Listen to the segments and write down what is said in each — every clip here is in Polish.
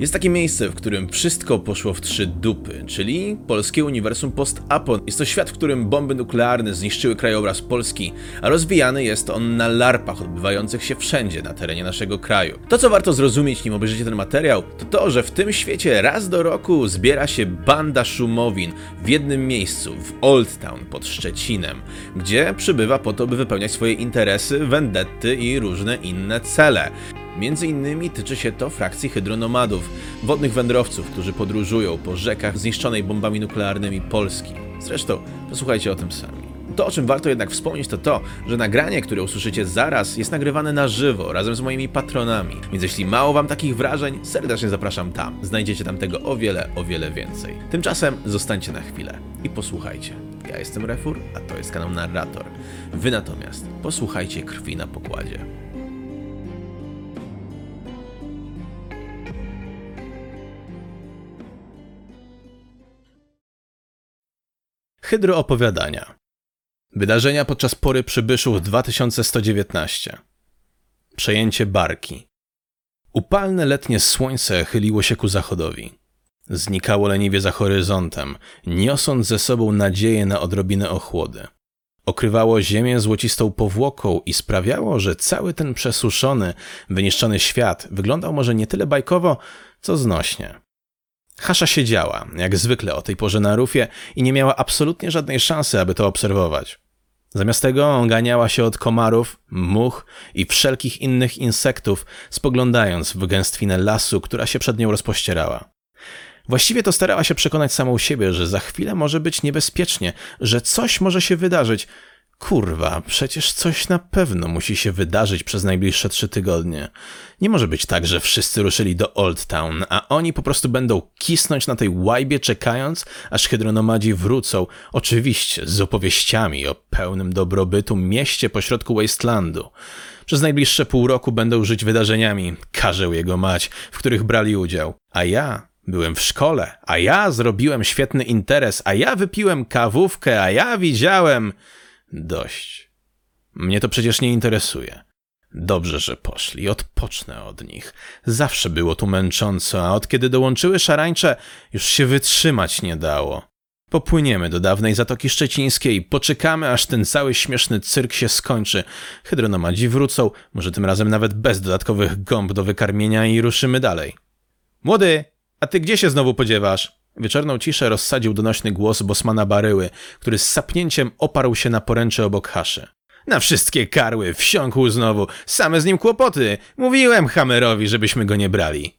Jest takie miejsce, w którym wszystko poszło w trzy dupy, czyli polskie uniwersum post-apo. Jest to świat, w którym bomby nuklearne zniszczyły krajobraz Polski, a rozwijany jest on na larpach odbywających się wszędzie na terenie naszego kraju. To, co warto zrozumieć, nim obejrzycie ten materiał, to to, że w tym świecie raz do roku zbiera się banda szumowin w jednym miejscu, w Old Town pod Szczecinem, gdzie przybywa po to, by wypełniać swoje interesy, vendetty i różne inne cele. Między innymi tyczy się to frakcji hydronomadów, wodnych wędrowców, którzy podróżują po rzekach zniszczonej bombami nuklearnymi Polski. Zresztą, posłuchajcie o tym sami. To, o czym warto jednak wspomnieć, to to, że nagranie, które usłyszycie zaraz, jest nagrywane na żywo, razem z moimi patronami. Więc jeśli mało wam takich wrażeń, serdecznie zapraszam tam. Znajdziecie tam tego o wiele, o wiele więcej. Tymczasem zostańcie na chwilę i posłuchajcie. Ja jestem Refur, a to jest kanał Narrator. Wy natomiast posłuchajcie krwi na pokładzie. Hydroopowiadania. Wydarzenia podczas pory przybyszów 2119. Przejęcie barki. Upalne letnie słońce chyliło się ku zachodowi. Znikało leniwie za horyzontem, niosąc ze sobą nadzieję na odrobinę ochłody. Okrywało ziemię złocistą powłoką i sprawiało, że cały ten przesuszony, wyniszczony świat wyglądał może nie tyle bajkowo, co znośnie. Hasza siedziała, jak zwykle o tej porze na rufie i nie miała absolutnie żadnej szansy, aby to obserwować. Zamiast tego ganiała się od komarów, much i wszelkich innych insektów, spoglądając w gęstwinę lasu, która się przed nią rozpościerała. Właściwie to starała się przekonać samą siebie, że za chwilę może być niebezpiecznie, że coś może się wydarzyć. Kurwa, przecież coś na pewno musi się wydarzyć przez najbliższe trzy tygodnie. Nie może być tak, że wszyscy ruszyli do Old Town, a oni po prostu będą kisnąć na tej łajbie, czekając, aż hydronomadzi wrócą, oczywiście z opowieściami o pełnym dobrobytu mieście pośrodku Wastelandu. Przez najbliższe pół roku będą żyć wydarzeniami, każę jego mać, w których brali udział. A ja Byłem w szkole, a ja zrobiłem świetny interes, a ja wypiłem kawówkę, a ja widziałem. Dość. Mnie to przecież nie interesuje. Dobrze, że poszli, odpocznę od nich. Zawsze było tu męcząco, a od kiedy dołączyły szarańcze, już się wytrzymać nie dało. Popłyniemy do dawnej Zatoki Szczecińskiej, poczekamy, aż ten cały śmieszny cyrk się skończy. Hydronomadzi wrócą, może tym razem nawet bez dodatkowych gąb do wykarmienia i ruszymy dalej. Młody, a ty gdzie się znowu podziewasz? Wieczorną ciszę rozsadził donośny głos Bosmana Baryły, który z sapnięciem oparł się na poręcze obok Haszy. Na wszystkie karły, wsiąkł znowu, same z nim kłopoty. Mówiłem Hamerowi, żebyśmy go nie brali.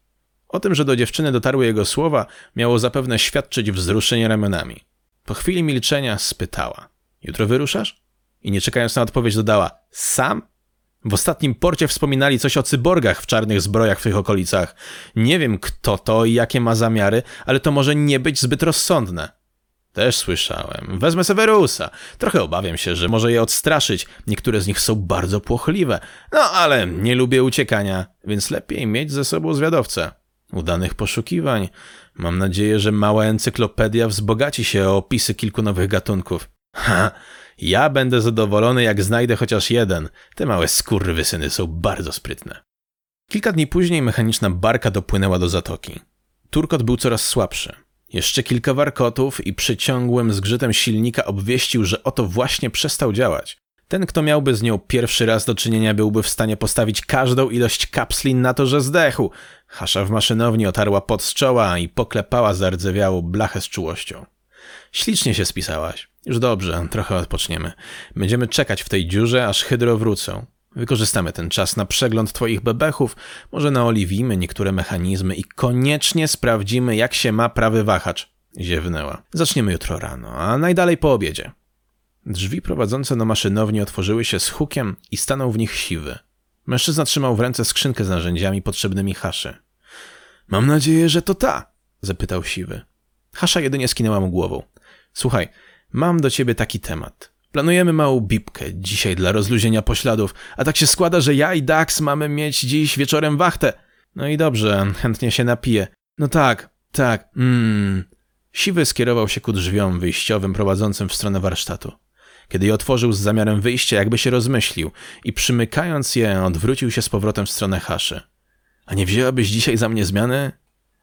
O tym, że do dziewczyny dotarły jego słowa, miało zapewne świadczyć wzruszenie ramionami. Po chwili milczenia spytała. Jutro wyruszasz? I nie czekając na odpowiedź dodała. Sam? W ostatnim porcie wspominali coś o cyborgach w czarnych zbrojach w tych okolicach. Nie wiem kto to i jakie ma zamiary, ale to może nie być zbyt rozsądne. Też słyszałem. Wezmę Severusa. Trochę obawiam się, że może je odstraszyć. Niektóre z nich są bardzo płochliwe. No ale nie lubię uciekania, więc lepiej mieć ze sobą zwiadowcę. Udanych poszukiwań. Mam nadzieję, że mała encyklopedia wzbogaci się o opisy kilku nowych gatunków. Ha! Ja będę zadowolony, jak znajdę chociaż jeden. Te małe skurwysyny są bardzo sprytne. Kilka dni później mechaniczna barka dopłynęła do zatoki. Turkot był coraz słabszy. Jeszcze kilka warkotów i przyciągłym zgrzytem silnika obwieścił, że oto właśnie przestał działać. Ten, kto miałby z nią pierwszy raz do czynienia, byłby w stanie postawić każdą ilość kapsli na to, że zdechł. Hasza w maszynowni otarła pod z czoła i poklepała zardzewiałą blachę z czułością. Ślicznie się spisałaś. Już dobrze, trochę odpoczniemy. Będziemy czekać w tej dziurze, aż hydro wrócą. Wykorzystamy ten czas na przegląd twoich bebechów, może naoliwimy niektóre mechanizmy i koniecznie sprawdzimy, jak się ma prawy wahacz. Ziewnęła. Zaczniemy jutro rano, a najdalej po obiedzie. Drzwi prowadzące do maszynowni otworzyły się z hukiem i stanął w nich siwy. Mężczyzna trzymał w ręce skrzynkę z narzędziami potrzebnymi Haszy. Mam nadzieję, że to ta, zapytał siwy. Hasza jedynie skinęła mu głową. Słuchaj, mam do ciebie taki temat. Planujemy małą bibkę dzisiaj dla rozluźnienia pośladów, a tak się składa, że ja i Dax mamy mieć dziś wieczorem wachtę. No i dobrze, chętnie się napiję. No tak, tak, mmm. Siwy skierował się ku drzwiom wyjściowym prowadzącym w stronę warsztatu. Kiedy je otworzył z zamiarem wyjścia, jakby się rozmyślił i przymykając je, odwrócił się z powrotem w stronę Haszy. A nie wzięłabyś dzisiaj za mnie zmiany?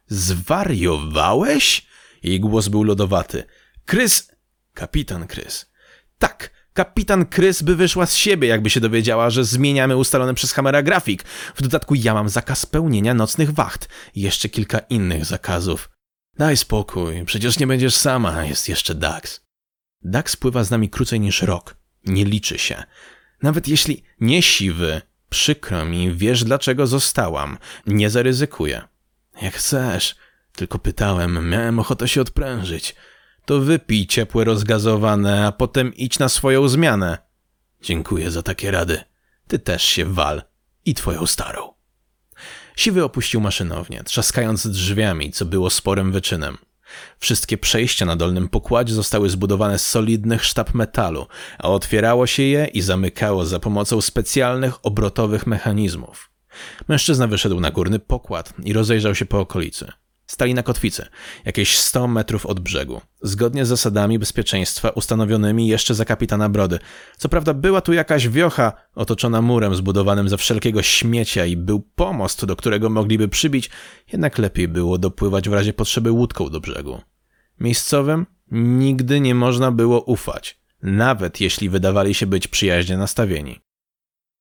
Zwariowałeś? Jej głos był lodowaty. Krys... Kapitan Krys. Tak, kapitan Krys by wyszła z siebie, jakby się dowiedziała, że zmieniamy ustalony przez Hamera grafik. W dodatku ja mam zakaz pełnienia nocnych wacht i jeszcze kilka innych zakazów. Daj spokój, przecież nie będziesz sama, jest jeszcze Dax. Dax pływa z nami krócej niż rok. Nie liczy się. Nawet jeśli nie siwy, przykro mi, wiesz dlaczego zostałam. Nie zaryzykuję. Jak chcesz. Tylko pytałem, miałem ochotę się odprężyć. To wypij ciepłe rozgazowane, a potem idź na swoją zmianę. Dziękuję za takie rady. Ty też się wal. I twoją starą. Siwy opuścił maszynownię, trzaskając drzwiami, co było sporym wyczynem. Wszystkie przejścia na dolnym pokładzie zostały zbudowane z solidnych sztab metalu, a otwierało się je i zamykało za pomocą specjalnych obrotowych mechanizmów. Mężczyzna wyszedł na górny pokład i rozejrzał się po okolicy. Stali na kotwicy, jakieś 100 metrów od brzegu, zgodnie z zasadami bezpieczeństwa ustanowionymi jeszcze za kapitana Brody. Co prawda była tu jakaś wiocha otoczona murem zbudowanym ze wszelkiego śmiecia i był pomost, do którego mogliby przybić, jednak lepiej było dopływać w razie potrzeby łódką do brzegu. Miejscowym nigdy nie można było ufać, nawet jeśli wydawali się być przyjaźnie nastawieni.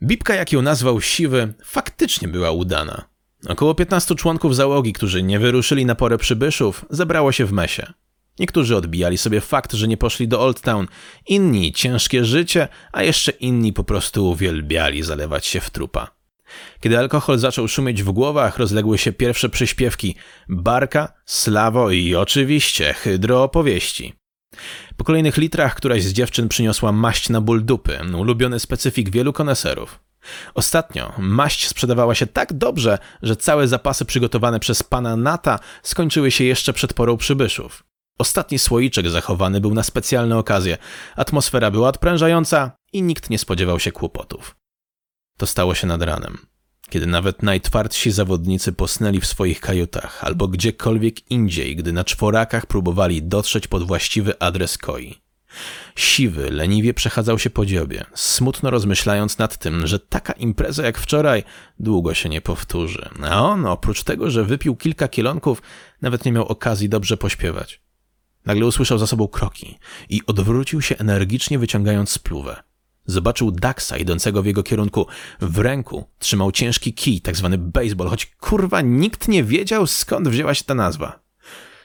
Bibka, jak ją nazwał Siwy, faktycznie była udana. Około 15 członków załogi, którzy nie wyruszyli na porę przybyszów, zebrało się w mesie. Niektórzy odbijali sobie fakt, że nie poszli do Old Town, inni ciężkie życie, a jeszcze inni po prostu uwielbiali zalewać się w trupa. Kiedy alkohol zaczął szumieć w głowach, rozległy się pierwsze przyśpiewki Barka, Slawo i oczywiście hydro opowieści. Po kolejnych litrach któraś z dziewczyn przyniosła maść na ból dupy, ulubiony specyfik wielu koneserów. Ostatnio maść sprzedawała się tak dobrze, że całe zapasy przygotowane przez pana Nata skończyły się jeszcze przed porą przybyszów. Ostatni słoiczek zachowany był na specjalne okazje. Atmosfera była odprężająca i nikt nie spodziewał się kłopotów. To stało się nad ranem, kiedy nawet najtwardsi zawodnicy posnęli w swoich kajutach albo gdziekolwiek indziej, gdy na czworakach próbowali dotrzeć pod właściwy adres koi. Siwy leniwie przechadzał się po dziobie, smutno rozmyślając nad tym, że taka impreza jak wczoraj długo się nie powtórzy. A on, oprócz tego, że wypił kilka kielonków, nawet nie miał okazji dobrze pośpiewać. Nagle usłyszał za sobą kroki i odwrócił się energicznie, wyciągając spluwę. Zobaczył Daxa idącego w jego kierunku. W ręku trzymał ciężki kij, tak zwany baseball, choć kurwa nikt nie wiedział skąd wzięła się ta nazwa.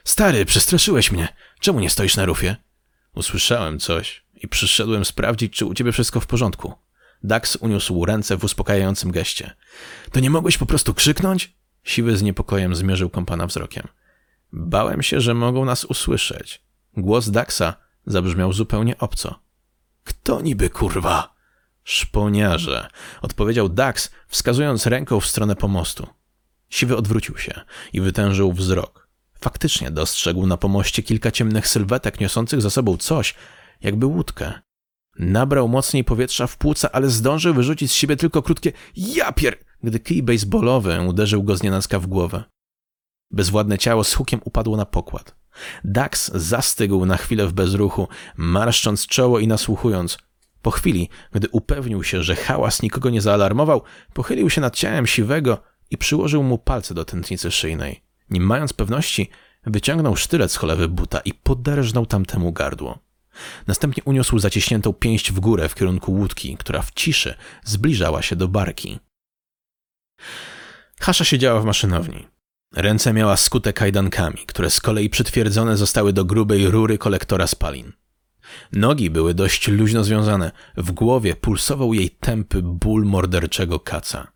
Stary, przestraszyłeś mnie. Czemu nie stoisz na rufie? Usłyszałem coś i przyszedłem sprawdzić, czy u ciebie wszystko w porządku. Dax uniósł ręce w uspokajającym geście. To nie mogłeś po prostu krzyknąć? Siwy z niepokojem zmierzył kompana wzrokiem. Bałem się, że mogą nas usłyszeć. Głos Daxa zabrzmiał zupełnie obco. Kto niby kurwa? Szponiarze, odpowiedział Dax, wskazując ręką w stronę pomostu. Siwy odwrócił się i wytężył wzrok. Faktycznie dostrzegł na pomoście kilka ciemnych sylwetek niosących za sobą coś, jakby łódkę. Nabrał mocniej powietrza w płuca, ale zdążył wyrzucić z siebie tylko krótkie japier, gdy kij baseballowy uderzył go z nienacka w głowę. Bezwładne ciało z hukiem upadło na pokład. Dax zastygł na chwilę w bezruchu, marszcząc czoło i nasłuchując. Po chwili, gdy upewnił się, że hałas nikogo nie zaalarmował, pochylił się nad ciałem siwego i przyłożył mu palce do tętnicy szyjnej. Nim mając pewności, wyciągnął sztylet z cholewy buta i poderżnął tamtemu gardło. Następnie uniósł zaciśniętą pięść w górę w kierunku łódki, która w ciszy zbliżała się do barki. Hasza siedziała w maszynowni. Ręce miała skute kajdankami, które z kolei przytwierdzone zostały do grubej rury kolektora spalin. Nogi były dość luźno związane, w głowie pulsował jej tępy ból morderczego kaca.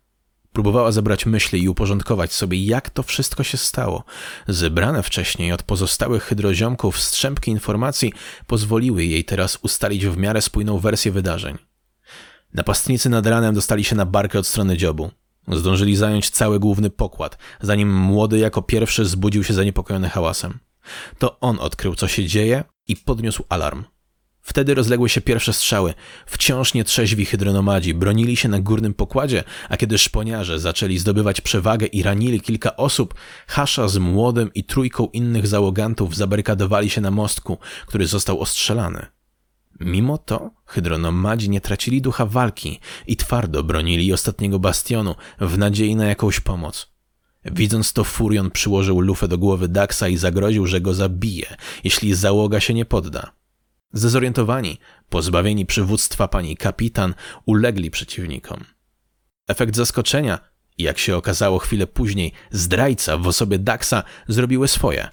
Próbowała zebrać myśli i uporządkować sobie, jak to wszystko się stało. Zebrane wcześniej od pozostałych hydroziomków strzępki informacji pozwoliły jej teraz ustalić w miarę spójną wersję wydarzeń. Napastnicy nad ranem dostali się na barkę od strony dziobu. Zdążyli zająć cały główny pokład, zanim młody jako pierwszy zbudził się zaniepokojony hałasem. To on odkrył, co się dzieje i podniósł alarm. Wtedy rozległy się pierwsze strzały. Wciąż nietrzeźwi hydronomadzi bronili się na górnym pokładzie, a kiedy szponiarze zaczęli zdobywać przewagę i ranili kilka osób, Hasza z młodym i trójką innych załogantów zabarykadowali się na mostku, który został ostrzelany. Mimo to hydronomadzi nie tracili ducha walki i twardo bronili ostatniego bastionu w nadziei na jakąś pomoc. Widząc to, Furion przyłożył lufę do głowy Daxa i zagroził, że go zabije, jeśli załoga się nie podda. Zdezorientowani, pozbawieni przywództwa pani kapitan, ulegli przeciwnikom. Efekt zaskoczenia jak się okazało chwilę później, zdrajca w osobie Daxa zrobiły swoje.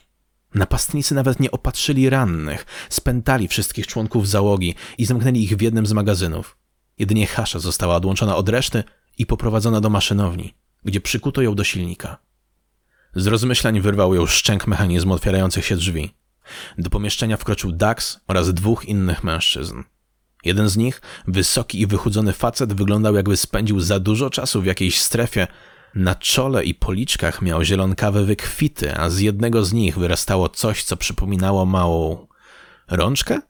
Napastnicy nawet nie opatrzyli rannych, spętali wszystkich członków załogi i zamknęli ich w jednym z magazynów. Jedynie Hasza została odłączona od reszty i poprowadzona do maszynowni, gdzie przykuto ją do silnika. Z rozmyślań wyrwał ją szczęk mechanizmu otwierających się drzwi. Do pomieszczenia wkroczył Dax oraz dwóch innych mężczyzn. Jeden z nich, wysoki i wychudzony facet, wyglądał jakby spędził za dużo czasu w jakiejś strefie. Na czole i policzkach miał zielonkawe wykwity, a z jednego z nich wyrastało coś, co przypominało małą... rączkę?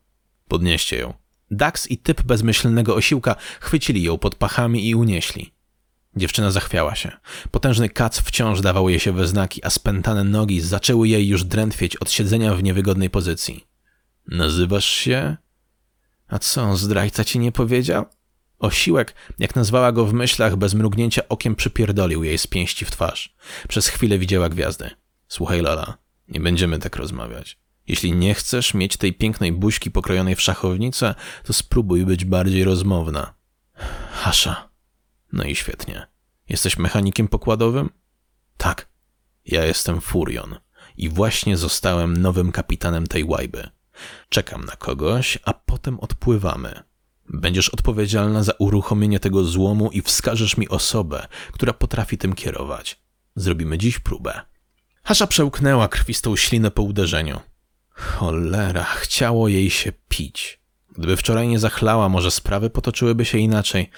Podnieście ją. Dax i typ bezmyślnego osiłka chwycili ją pod pachami i unieśli. Dziewczyna zachwiała się. Potężny kac wciąż dawał jej się we znaki, a spętane nogi zaczęły jej już drętwieć od siedzenia w niewygodnej pozycji. Nazywasz się? A co, zdrajca ci nie powiedział? Osiłek, jak nazwała go w myślach, bez mrugnięcia okiem przypierdolił jej z pięści w twarz. Przez chwilę widziała gwiazdy. Słuchaj, Lola, nie będziemy tak rozmawiać. Jeśli nie chcesz mieć tej pięknej buźki pokrojonej w szachownicę, to spróbuj być bardziej rozmowna. Hasza. No i świetnie. Jesteś mechanikiem pokładowym? Tak. Ja jestem Furion i właśnie zostałem nowym kapitanem tej łajby. Czekam na kogoś, a potem odpływamy. Będziesz odpowiedzialna za uruchomienie tego złomu i wskażesz mi osobę, która potrafi tym kierować. Zrobimy dziś próbę. Hasza przełknęła krwistą ślinę po uderzeniu. Cholera, chciało jej się pić. Gdyby wczoraj nie zachlała, może sprawy potoczyłyby się inaczej.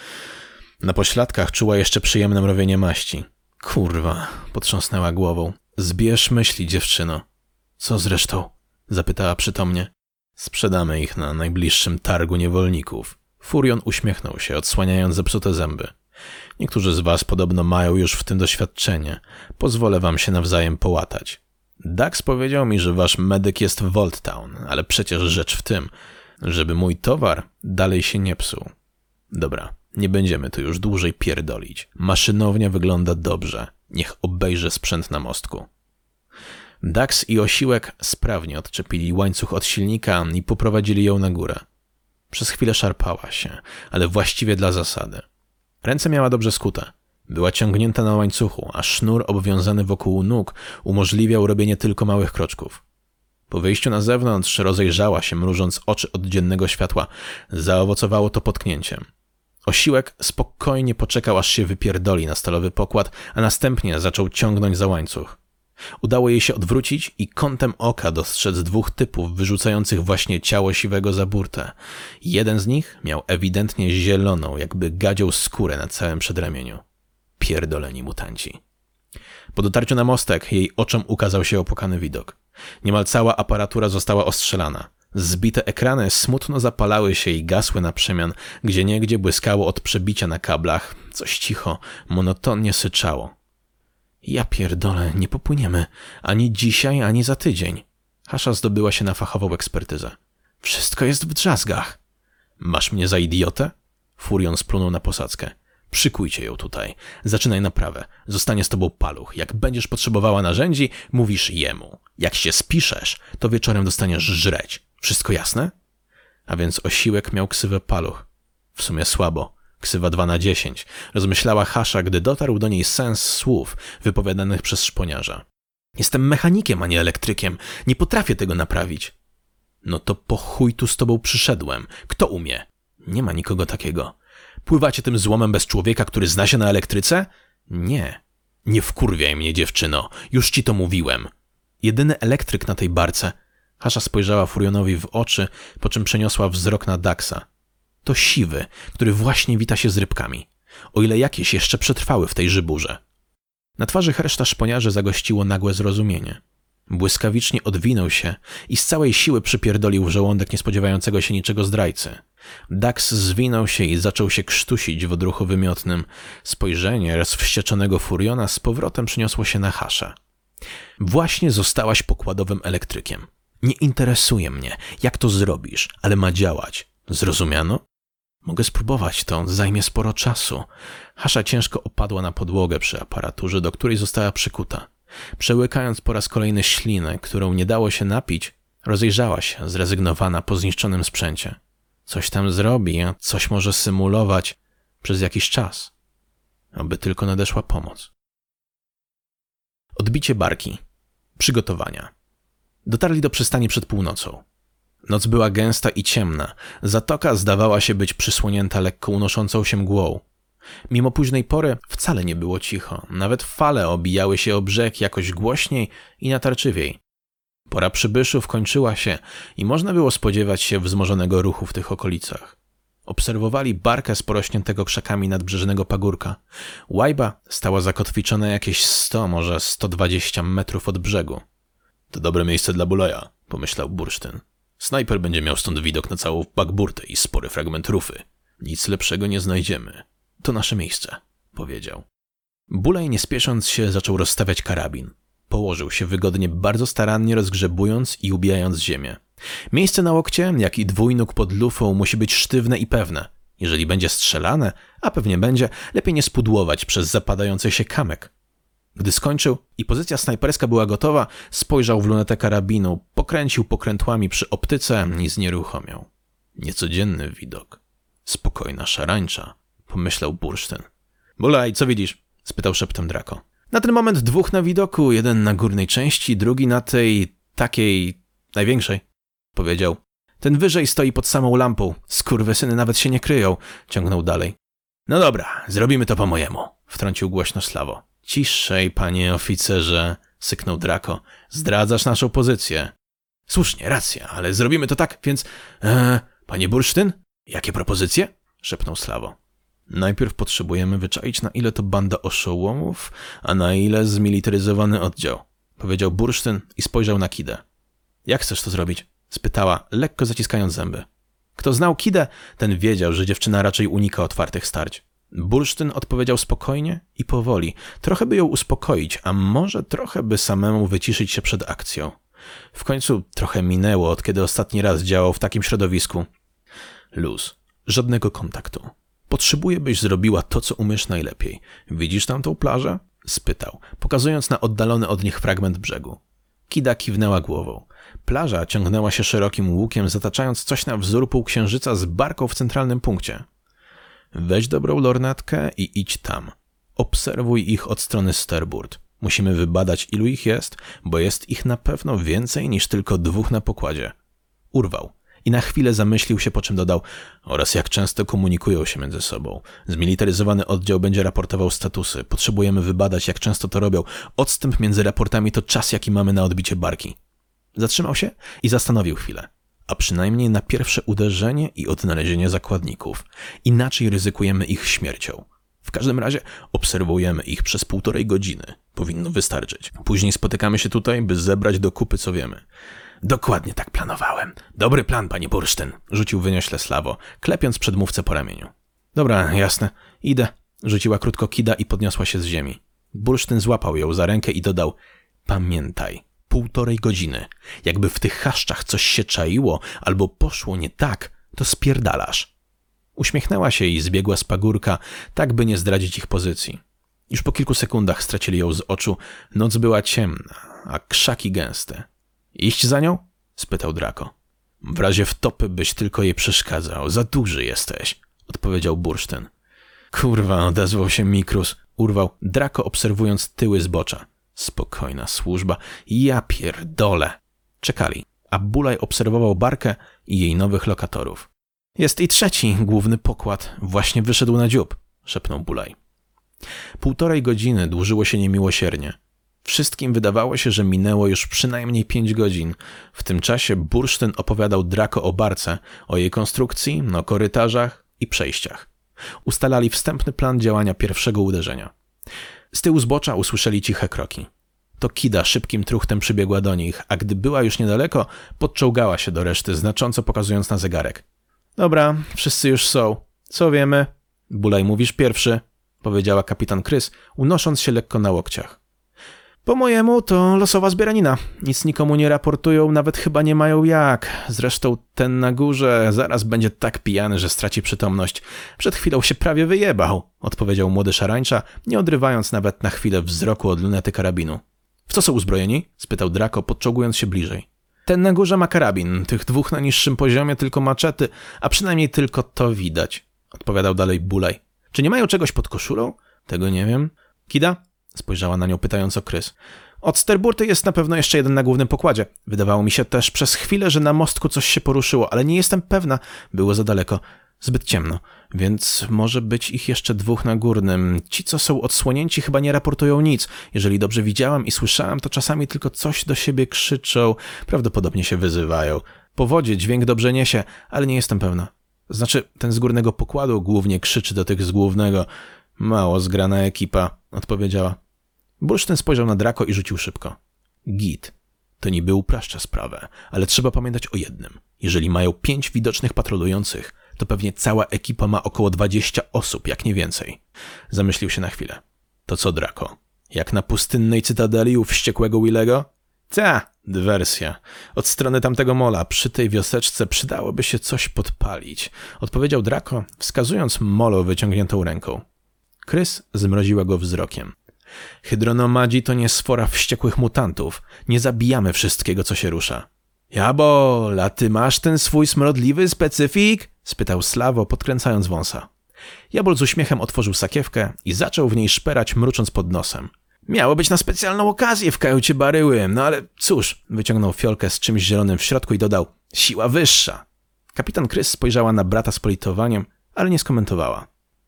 Na pośladkach czuła jeszcze przyjemne mrowienie maści. Kurwa, potrząsnęła głową. Zbierz myśli, dziewczyno. Co zresztą? Zapytała przytomnie. Sprzedamy ich na najbliższym targu niewolników. Furion uśmiechnął się, odsłaniając zepsute zęby. Niektórzy z was podobno mają już w tym doświadczenie. Pozwolę wam się nawzajem połatać. Dax powiedział mi, że wasz medyk jest w Voltown, ale przecież rzecz w tym, żeby mój towar dalej się nie psuł. Dobra, nie będziemy tu już dłużej pierdolić. Maszynownia wygląda dobrze. Niech obejrzę sprzęt na mostku. Dax i osiłek sprawnie odczepili łańcuch od silnika i poprowadzili ją na górę. Przez chwilę szarpała się, ale właściwie dla zasady. Ręce miała dobrze skute. Była ciągnięta na łańcuchu, a sznur obwiązany wokół nóg umożliwiał robienie tylko małych kroczków. Po wyjściu na zewnątrz rozejrzała się, mrużąc oczy od dziennego światła. Zaowocowało to potknięciem. Osiłek spokojnie poczekał, aż się wypierdoli na stalowy pokład, a następnie zaczął ciągnąć za łańcuch. Udało jej się odwrócić i kątem oka dostrzec dwóch typów wyrzucających właśnie ciało siwego za burtę. Jeden z nich miał ewidentnie zieloną, jakby gadzią skórę na całym przedramieniu. Pierdoleni mutanci. Po dotarciu na mostek jej oczom ukazał się opłakany widok. Niemal cała aparatura została ostrzelana. Zbite ekrany smutno zapalały się i gasły na przemian, gdzie niegdzie błyskało od przebicia na kablach. Coś cicho, monotonnie syczało. Ja pierdolę, nie popłyniemy. Ani dzisiaj, ani za tydzień. Hasza zdobyła się na fachową ekspertyzę. Wszystko jest w drzazgach. Masz mnie za idiotę? Furion splunął na posadzkę. Przykujcie ją tutaj. Zaczynaj naprawę. Zostanie z tobą paluch. Jak będziesz potrzebowała narzędzi, mówisz jemu. Jak się spiszesz, to wieczorem dostaniesz żreć. Wszystko jasne? A więc osiłek miał ksywę paluch. W sumie słabo. Ksywa 2 na 10. Rozmyślała Hasza, gdy dotarł do niej sens słów wypowiadanych przez szponiarza. Jestem mechanikiem, a nie elektrykiem. Nie potrafię tego naprawić. No to po chuj tu z tobą przyszedłem. Kto umie? Nie ma nikogo takiego. Pływacie tym złomem bez człowieka, który zna się na elektryce? Nie. Nie wkurwiaj mnie, dziewczyno. Już ci to mówiłem. Jedyny elektryk na tej barce. Hasza spojrzała Furionowi w oczy, po czym przeniosła wzrok na Daxa. To siwy, który właśnie wita się z rybkami. O ile jakieś jeszcze przetrwały w tej żyburze. Na twarzy herszta szponiarzy zagościło nagłe zrozumienie. Błyskawicznie odwinął się i z całej siły przypierdolił żołądek niespodziewającego się niczego zdrajcy. Dax zwinął się i zaczął się krztusić w odruchu wymiotnym. Spojrzenie rozwścieczonego Furiona z powrotem przyniosło się na Hasza. Właśnie zostałaś pokładowym elektrykiem. Nie interesuje mnie, jak to zrobisz, ale ma działać. Zrozumiano? Mogę spróbować, to zajmie sporo czasu. Hasza ciężko opadła na podłogę przy aparaturze, do której została przykuta. Przełykając po raz kolejny ślinę, którą nie dało się napić, rozejrzała się, zrezygnowana po zniszczonym sprzęcie. Coś tam zrobi, a coś może symulować przez jakiś czas. Aby tylko nadeszła pomoc. Odbicie barki. Przygotowania. Dotarli do przystani przed północą. Noc była gęsta i ciemna. Zatoka zdawała się być przysłonięta lekko unoszącą się mgłą. Mimo późnej pory wcale nie było cicho. Nawet fale obijały się o brzeg jakoś głośniej i natarczywiej. Pora przybyszów kończyła się i można było spodziewać się wzmożonego ruchu w tych okolicach. Obserwowali barkę z porośniętego krzakami nadbrzeżnego pagórka. Łajba stała zakotwiczona jakieś 100, może 120 metrów od brzegu. To dobre miejsce dla Bulaja, pomyślał Bursztyn. Snajper będzie miał stąd widok na całą bagburtę i spory fragment rufy. Nic lepszego nie znajdziemy. To nasze miejsce, powiedział. Bulaj nie spiesząc się zaczął rozstawiać karabin. Położył się wygodnie, bardzo starannie rozgrzebując i ubijając ziemię. Miejsce na łokcie, jak i dwójnóg pod lufą musi być sztywne i pewne. Jeżeli będzie strzelane, a pewnie będzie, lepiej nie spudłować przez zapadający się kamek. Gdy skończył i pozycja snajperska była gotowa, spojrzał w lunetę karabinu, pokręcił pokrętłami przy optyce i znieruchomiał. Niecodzienny widok. Spokojna szarańcza, pomyślał Bursztyn. Bulaj, co widzisz? spytał szeptem Drako. Na ten moment dwóch na widoku, jeden na górnej części, drugi na tej takiej największej, powiedział. Ten wyżej stoi pod samą lampą. Skurwysyny nawet się nie kryją, ciągnął dalej. No dobra, zrobimy to po mojemu, wtrącił głośno Slawo. Ciszej, panie oficerze, syknął Drako. Zdradzasz naszą pozycję. Słusznie, racja, ale zrobimy to tak, więc... E, panie Bursztyn, jakie propozycje? szepnął Slawo. Najpierw potrzebujemy wyczaić, na ile to banda oszołomów, a na ile zmilitaryzowany oddział, powiedział Bursztyn i spojrzał na Kidę. Jak chcesz to zrobić? spytała, lekko zaciskając zęby. Kto znał Kidę, ten wiedział, że dziewczyna raczej unika otwartych starć. Bursztyn odpowiedział spokojnie i powoli, trochę by ją uspokoić, a może trochę by samemu wyciszyć się przed akcją. W końcu trochę minęło, od kiedy ostatni raz działał w takim środowisku. Luz, żadnego kontaktu. Potrzebuję, byś zrobiła to, co umiesz najlepiej. Widzisz tam tą plażę? spytał, pokazując na oddalony od nich fragment brzegu. Kida kiwnęła głową. Plaża ciągnęła się szerokim łukiem, zataczając coś na wzór półksiężyca z barką w centralnym punkcie. Weź dobrą lornetkę i idź tam. Obserwuj ich od strony starboard. Musimy wybadać, ilu ich jest, bo jest ich na pewno więcej niż tylko dwóch na pokładzie. Urwał i na chwilę zamyślił się, po czym dodał oraz jak często komunikują się między sobą. Zmilitaryzowany oddział będzie raportował statusy. Potrzebujemy wybadać, jak często to robią. Odstęp między raportami to czas, jaki mamy na odbicie barki. Zatrzymał się i zastanowił chwilę. A przynajmniej na pierwsze uderzenie i odnalezienie zakładników. Inaczej ryzykujemy ich śmiercią. W każdym razie obserwujemy ich przez półtorej godziny. Powinno wystarczyć. Później spotykamy się tutaj, by zebrać do kupy, co wiemy. Dokładnie tak planowałem. Dobry plan, panie Bursztyn, rzucił wyniośle Slawo, klepiąc przedmówcę po ramieniu. Dobra, jasne. Idę. Rzuciła krótko Kida i podniosła się z ziemi. Bursztyn złapał ją za rękę i dodał: Pamiętaj, półtorej godziny. Jakby w tych chaszczach coś się czaiło albo poszło nie tak, to spierdalasz. Uśmiechnęła się i zbiegła z pagórka, tak by nie zdradzić ich pozycji. Już po kilku sekundach stracili ją z oczu. Noc była ciemna, a krzaki gęste. Iść za nią? spytał Drako. W razie wtopy byś tylko jej przeszkadzał. Za duży jesteś, odpowiedział Bursztyn. Kurwa, odezwał się Mikrus. Urwał Drako obserwując tyły zbocza. Spokojna służba. Ja pierdolę. Czekali, a Bulaj obserwował barkę i jej nowych lokatorów. Jest i trzeci, główny pokład. Właśnie wyszedł na dziób, szepnął Bulaj. Półtorej godziny dłużyło się niemiłosiernie. Wszystkim wydawało się, że minęło już przynajmniej pięć godzin. W tym czasie Bursztyn opowiadał Drako o barce, o jej konstrukcji, o korytarzach i przejściach. Ustalali wstępny plan działania pierwszego uderzenia. Z tyłu zbocza usłyszeli ciche kroki. To Kida szybkim truchtem przybiegła do nich, a gdy była już niedaleko, podczołgała się do reszty, znacząco pokazując na zegarek. Dobra, wszyscy już są. Co wiemy? Bulaj mówisz pierwszy, powiedziała kapitan Krys, unosząc się lekko na łokciach. Po mojemu to losowa zbieranina. Nic nikomu nie raportują, nawet chyba nie mają jak. Zresztą ten na górze zaraz będzie tak pijany, że straci przytomność. Przed chwilą się prawie wyjebał, odpowiedział młody szarańcza, nie odrywając nawet na chwilę wzroku od lunety karabinu. W co są uzbrojeni? spytał Draco, podczołgując się bliżej. Ten na górze ma karabin, tych dwóch na niższym poziomie tylko maczety, a przynajmniej tylko to widać, odpowiadał dalej Bulaj. Czy nie mają czegoś pod koszulą? Tego nie wiem. Kida? Spojrzała na nią pytająco Krys. Od sterburty jest na pewno jeszcze jeden na głównym pokładzie. Wydawało mi się też przez chwilę, że na mostku coś się poruszyło, ale nie jestem pewna. Było za daleko. Zbyt ciemno, więc może być ich jeszcze dwóch na górnym. Ci, co są odsłonięci, chyba nie raportują nic. Jeżeli dobrze widziałam i słyszałam, to czasami tylko coś do siebie krzyczą. Prawdopodobnie się wyzywają. Po wodzie dźwięk dobrze niesie, ale nie jestem pewna. Znaczy, ten z górnego pokładu głównie krzyczy do tych z głównego. Mało zgrana ekipa, odpowiedziała. Bursztyn spojrzał na Drako i rzucił szybko. Git. To niby upraszcza sprawę, ale trzeba pamiętać o jednym. Jeżeli mają pięć widocznych patrolujących, to pewnie cała ekipa ma około dwadzieścia osób, jak nie więcej. Zamyślił się na chwilę. To co, Drako? Jak na pustynnej cytadeli u wściekłego Willego? Ta, dywersja. Od strony tamtego mola, przy tej wioseczce przydałoby się coś podpalić, odpowiedział Drako, wskazując molo wyciągniętą ręką. Krys zmroziła go wzrokiem. Hydronomadzi to nie sfora wściekłych mutantów. Nie zabijamy wszystkiego, co się rusza. Jabol, a ty masz ten swój smrodliwy specyfik? spytał Slawo, podkręcając wąsa. Jabol z uśmiechem otworzył sakiewkę i zaczął w niej szperać, mrucząc pod nosem. Miało być na specjalną okazję w kajucie baryły, no ale cóż, wyciągnął fiolkę z czymś zielonym w środku i dodał, siła wyższa. Kapitan Krys spojrzała na brata z politowaniem, ale nie skomentowała.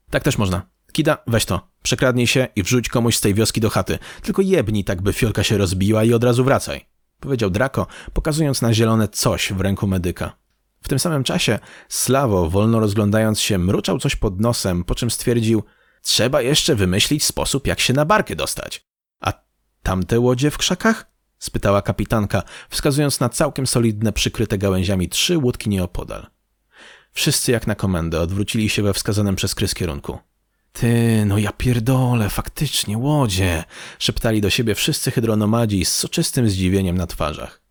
Tak też można. Kida, weź to. Przekradnij się i wrzuć komuś z tej wioski do chaty. Tylko jebnij tak, by fiolka się rozbiła i od razu wracaj. Powiedział Draco, pokazując na zielone coś w ręku medyka. W tym samym czasie Slawo, wolno rozglądając się, mruczał coś pod nosem, po czym stwierdził Trzeba jeszcze wymyślić sposób, jak się na barkę dostać. A tamte łodzie w krzakach? spytała kapitanka, wskazując na całkiem solidne, przykryte gałęziami trzy łódki nieopodal. Wszyscy jak na komendę odwrócili się we wskazanym przez Krys kierunku. Ty, no ja pierdolę, faktycznie, łodzie! szeptali do siebie wszyscy hydronomadzi z soczystym zdziwieniem na twarzach.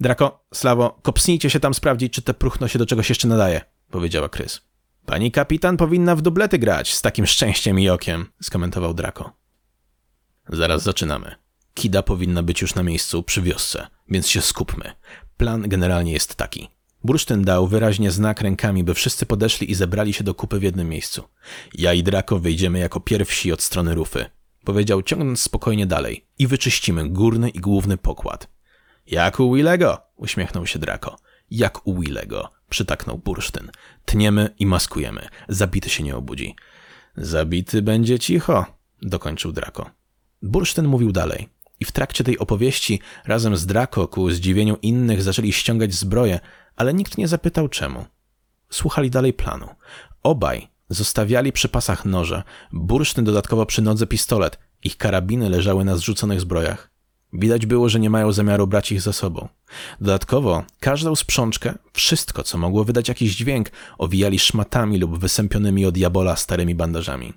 Drako, Slawo, kopsnijcie się tam sprawdzić, czy te próchno się do czegoś jeszcze nadaje, powiedziała Krys. Pani kapitan powinna w dublety grać, z takim szczęściem i okiem, skomentował Drako. Zaraz zaczynamy. Kida powinna być już na miejscu przy wiosce, więc się skupmy. Plan generalnie jest taki. Bursztyn dał wyraźnie znak rękami, by wszyscy podeszli i zebrali się do kupy w jednym miejscu. Ja i Draco wyjdziemy jako pierwsi od strony rufy. Powiedział, ciągnąc spokojnie dalej. I wyczyścimy górny i główny pokład. Jak u Willego, uśmiechnął się Draco. Jak u Willego, przytaknął Bursztyn. Tniemy i maskujemy. Zabity się nie obudzi. Zabity będzie cicho, dokończył Draco. Bursztyn mówił dalej. I w trakcie tej opowieści razem z Draco ku zdziwieniu innych zaczęli ściągać zbroję, ale nikt nie zapytał czemu. Słuchali dalej planu. Obaj zostawiali przy pasach noże, bursztyn dodatkowo przy nodze pistolet, ich karabiny leżały na zrzuconych zbrojach. Widać było, że nie mają zamiaru brać ich za sobą. Dodatkowo każdą sprzączkę, wszystko, co mogło wydać jakiś dźwięk, owijali szmatami lub wysępionymi od diabola starymi bandażami.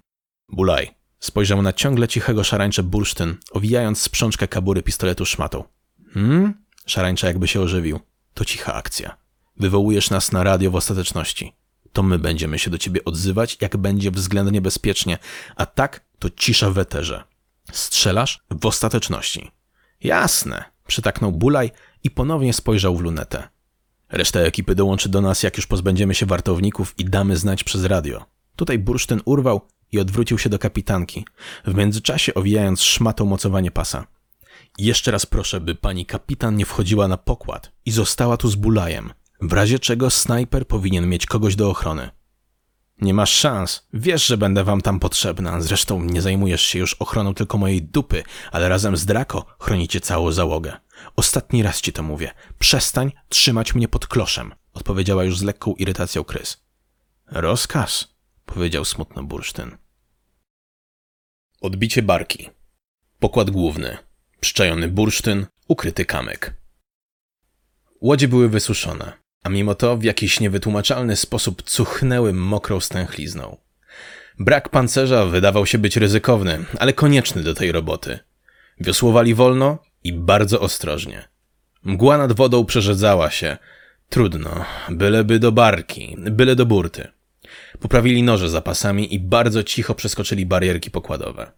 Bulaj spojrzał na ciągle cichego szarańcze bursztyn, owijając sprzączkę kabury pistoletu szmatą. Hmm? Szarańcza jakby się ożywił. To cicha akcja. Wywołujesz nas na radio w ostateczności. To my będziemy się do ciebie odzywać, jak będzie względnie bezpiecznie, a tak to cisza w eterze. Strzelasz w ostateczności. Jasne, przytaknął Bulaj i ponownie spojrzał w lunetę. Reszta ekipy dołączy do nas, jak już pozbędziemy się wartowników i damy znać przez radio. Tutaj bursztyn urwał i odwrócił się do kapitanki, w międzyczasie owijając szmatą mocowanie pasa. Jeszcze raz proszę, by pani kapitan nie wchodziła na pokład i została tu z Bulajem, w razie czego snajper powinien mieć kogoś do ochrony. Nie masz szans. Wiesz, że będę wam tam potrzebna. Zresztą nie zajmujesz się już ochroną tylko mojej dupy, ale razem z Draco chronicie całą załogę. Ostatni raz ci to mówię. Przestań trzymać mnie pod kloszem, odpowiedziała już z lekką irytacją Krys. Rozkaz, powiedział smutno Bursztyn. Odbicie barki. Pokład główny. Przyczajony bursztyn, ukryty kamyk. Łodzie były wysuszone, a mimo to w jakiś niewytłumaczalny sposób cuchnęły mokrą stęchlizną. Brak pancerza wydawał się być ryzykowny, ale konieczny do tej roboty. Wiosłowali wolno i bardzo ostrożnie. Mgła nad wodą przerzedzała się. Trudno, byleby do barki, byle do burty. Poprawili noże zapasami i bardzo cicho przeskoczyli barierki pokładowe.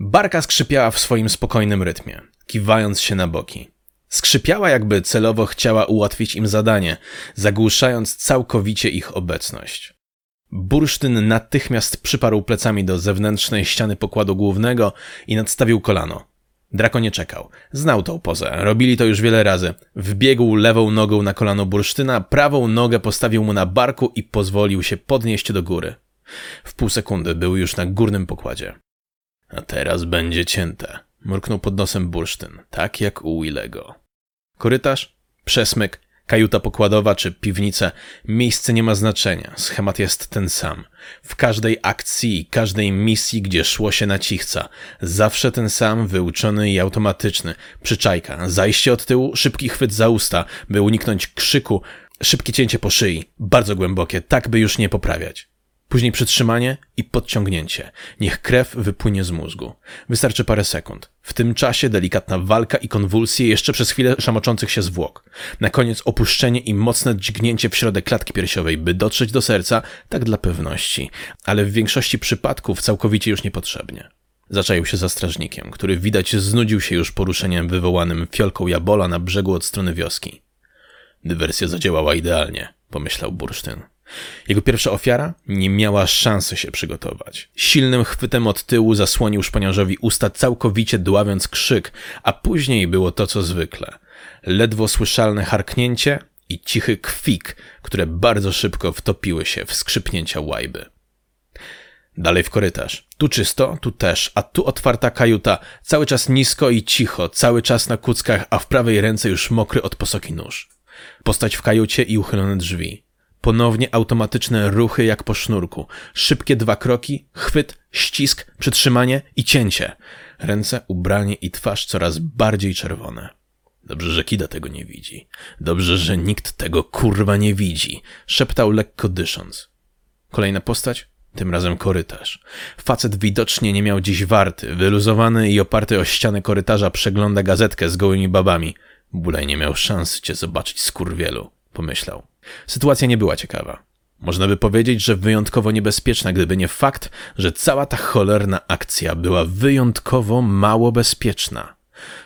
Barka skrzypiała w swoim spokojnym rytmie, kiwając się na boki. Skrzypiała, jakby celowo chciała ułatwić im zadanie, zagłuszając całkowicie ich obecność. Bursztyn natychmiast przyparł plecami do zewnętrznej ściany pokładu głównego i nadstawił kolano. Drako nie czekał. Znał tą pozę. Robili to już wiele razy. Wbiegł lewą nogą na kolano bursztyna, prawą nogę postawił mu na barku i pozwolił się podnieść do góry. W pół sekundy był już na górnym pokładzie. A teraz będzie cięte. Mruknął pod nosem bursztyn, tak jak u Willego. Korytarz, przesmyk, kajuta pokładowa czy piwnica, miejsce nie ma znaczenia, schemat jest ten sam. W każdej akcji i każdej misji, gdzie szło się na cichca, zawsze ten sam, wyuczony i automatyczny. Przyczajka, zajście od tyłu, szybki chwyt za usta, by uniknąć krzyku, szybkie cięcie po szyi, bardzo głębokie, tak by już nie poprawiać. Później przytrzymanie i podciągnięcie. Niech krew wypłynie z mózgu. Wystarczy parę sekund. W tym czasie delikatna walka i konwulsje jeszcze przez chwilę szamoczących się zwłok. Na koniec opuszczenie i mocne dźgnięcie w środek klatki piersiowej, by dotrzeć do serca, tak dla pewności, ale w większości przypadków całkowicie już niepotrzebnie. Zaczaił się za strażnikiem, który widać znudził się już poruszeniem wywołanym fiolką jabola na brzegu od strony wioski. Dywersja zadziałała idealnie, pomyślał Bursztyn. Jego pierwsza ofiara nie miała szansy się przygotować. Silnym chwytem od tyłu zasłonił szpaniarzowi usta, całkowicie dławiąc krzyk, a później było to, co zwykle. Ledwo słyszalne harknięcie i cichy kwik, które bardzo szybko wtopiły się w skrzypnięcia łajby. Dalej w korytarz. Tu czysto, tu też, a tu otwarta kajuta, cały czas nisko i cicho, cały czas na kuckach, a w prawej ręce już mokry od posoki nóż. Postać w kajucie i uchylone drzwi. Ponownie automatyczne ruchy jak po sznurku. Szybkie dwa kroki, chwyt, ścisk, przytrzymanie i cięcie. Ręce, ubranie i twarz coraz bardziej czerwone. Dobrze, że Kida tego nie widzi. Dobrze, że nikt tego kurwa nie widzi. Szeptał lekko dysząc. Kolejna postać? Tym razem korytarz. Facet widocznie nie miał dziś warty. Wyluzowany i oparty o ścianę korytarza przegląda gazetkę z gołymi babami. Bulej nie miał szans cię zobaczyć, skurwielu, pomyślał. Sytuacja nie była ciekawa. Można by powiedzieć, że wyjątkowo niebezpieczna, gdyby nie fakt, że cała ta cholerna akcja była wyjątkowo mało bezpieczna.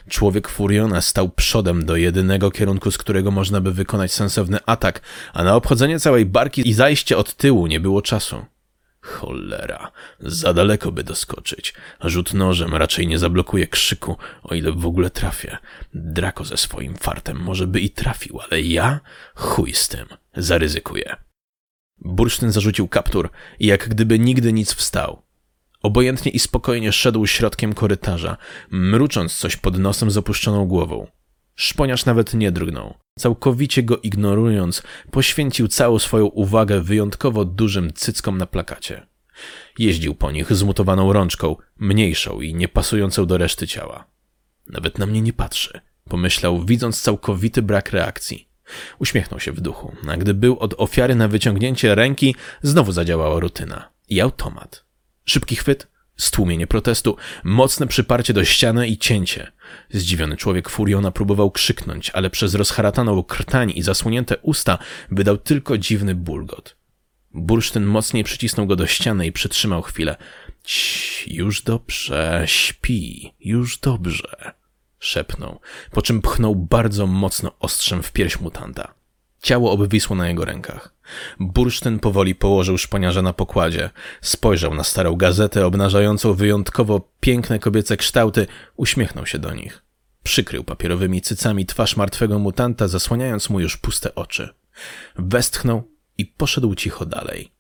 Człowiek Furiona stał przodem do jedynego kierunku, z którego można by wykonać sensowny atak, a na obchodzenie całej barki i zajście od tyłu nie było czasu. Cholera, za daleko by doskoczyć. Rzut nożem raczej nie zablokuje krzyku, o ile w ogóle trafię. Drako ze swoim fartem może by i trafił, ale ja? Chuj z tym. Zaryzykuję. Bursztyn zarzucił kaptur i jak gdyby nigdy nic wstał. Obojętnie i spokojnie szedł środkiem korytarza, mrucząc coś pod nosem z opuszczoną głową. Szponiarz nawet nie drgnął. Całkowicie go ignorując, poświęcił całą swoją uwagę wyjątkowo dużym cyckom na plakacie. Jeździł po nich zmutowaną rączką, mniejszą i niepasującą do reszty ciała. Nawet na mnie nie patrzy, pomyślał, widząc całkowity brak reakcji. Uśmiechnął się w duchu, a gdy był od ofiary na wyciągnięcie ręki, znowu zadziałała rutyna. I automat. Szybki chwyt, Stłumienie protestu, mocne przyparcie do ściany i cięcie. Zdziwiony człowiek Furiona próbował krzyknąć, ale przez rozharataną krtań i zasłonięte usta wydał tylko dziwny bulgot. Bursztyn mocniej przycisnął go do ściany i przytrzymał chwilę. Cii, już dobrze, śpi, już dobrze, szepnął, po czym pchnął bardzo mocno ostrzem w pierś mutanta. Ciało obwisło na jego rękach. Bursztyn powoli położył szponiarza na pokładzie, spojrzał na starą gazetę obnażającą wyjątkowo piękne kobiece kształty, uśmiechnął się do nich. Przykrył papierowymi cycami twarz martwego mutanta, zasłaniając mu już puste oczy. Westchnął i poszedł cicho dalej.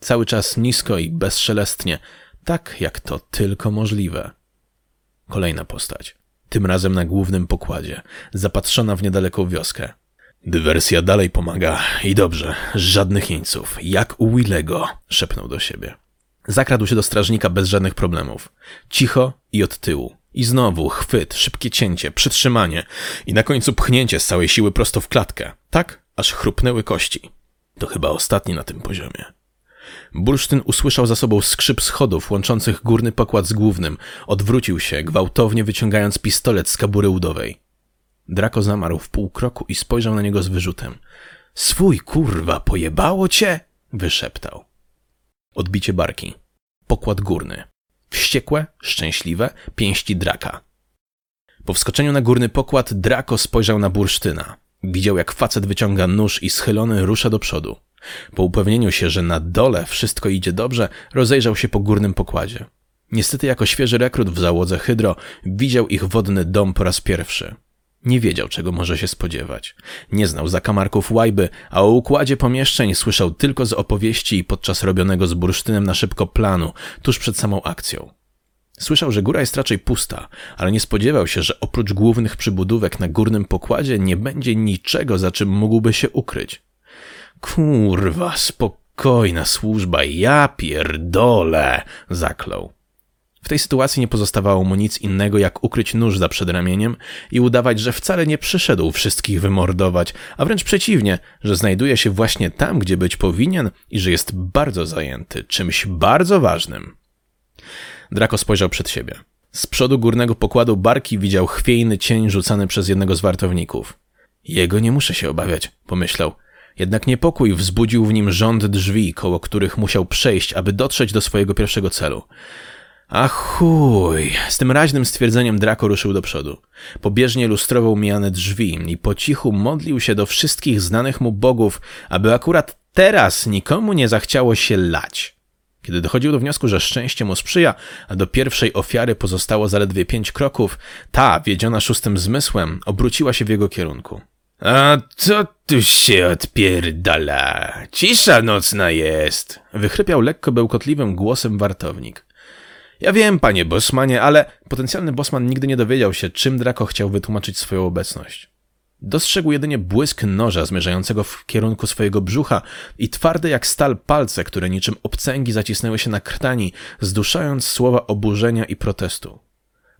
Cały czas nisko i bezszelestnie, tak jak to tylko możliwe. Kolejna postać. Tym razem na głównym pokładzie, zapatrzona w niedaleką wioskę. Dywersja dalej pomaga i dobrze, żadnych jeńców, jak u Willego, szepnął do siebie. Zakradł się do strażnika bez żadnych problemów. Cicho i od tyłu. I znowu chwyt, szybkie cięcie, przytrzymanie i na końcu pchnięcie z całej siły prosto w klatkę. Tak, aż chrupnęły kości. To chyba ostatni na tym poziomie. Bursztyn usłyszał za sobą skrzyp schodów łączących górny pokład z głównym. Odwrócił się, gwałtownie wyciągając pistolet z kabury udowej. Draco zamarł w pół kroku i spojrzał na niego z wyrzutem. Swój kurwa, pojebało cię? wyszeptał. Odbicie barki. Pokład górny. Wściekłe, szczęśliwe, pięści draka. Po wskoczeniu na górny pokład Draco spojrzał na bursztyna. Widział, jak facet wyciąga nóż i schylony rusza do przodu. Po upewnieniu się, że na dole wszystko idzie dobrze, rozejrzał się po górnym pokładzie. Niestety, jako świeży rekrut w załodze Hydro, widział ich wodny dom po raz pierwszy. Nie wiedział, czego może się spodziewać. Nie znał zakamarków łajby, a o układzie pomieszczeń słyszał tylko z opowieści i podczas robionego z bursztynem na szybko planu, tuż przed samą akcją. Słyszał, że góra jest raczej pusta, ale nie spodziewał się, że oprócz głównych przybudówek na górnym pokładzie nie będzie niczego, za czym mógłby się ukryć. Kurwa, spokojna służba, ja pierdolę, zaklął. W tej sytuacji nie pozostawało mu nic innego, jak ukryć nóż za przedramieniem i udawać, że wcale nie przyszedł wszystkich wymordować, a wręcz przeciwnie, że znajduje się właśnie tam, gdzie być powinien i że jest bardzo zajęty czymś bardzo ważnym. Draco spojrzał przed siebie. Z przodu górnego pokładu barki widział chwiejny cień rzucany przez jednego z wartowników. Jego nie muszę się obawiać, pomyślał. Jednak niepokój wzbudził w nim rząd drzwi, koło których musiał przejść, aby dotrzeć do swojego pierwszego celu. A chuj! Z tym raźnym stwierdzeniem Draco ruszył do przodu. Pobieżnie lustrował mijane drzwi i po cichu modlił się do wszystkich znanych mu bogów, aby akurat teraz nikomu nie zachciało się lać. Kiedy dochodził do wniosku, że szczęście mu sprzyja, a do pierwszej ofiary pozostało zaledwie pięć kroków, ta, wiedziona szóstym zmysłem, obróciła się w jego kierunku. A co tu się odpierdala? Cisza nocna jest! Wychrypiał lekko bełkotliwym głosem wartownik. Ja wiem, panie Bosmanie, ale potencjalny Bosman nigdy nie dowiedział się, czym Draco chciał wytłumaczyć swoją obecność. Dostrzegł jedynie błysk noża zmierzającego w kierunku swojego brzucha i twarde jak stal palce, które niczym obcęgi zacisnęły się na krtani, zduszając słowa oburzenia i protestu.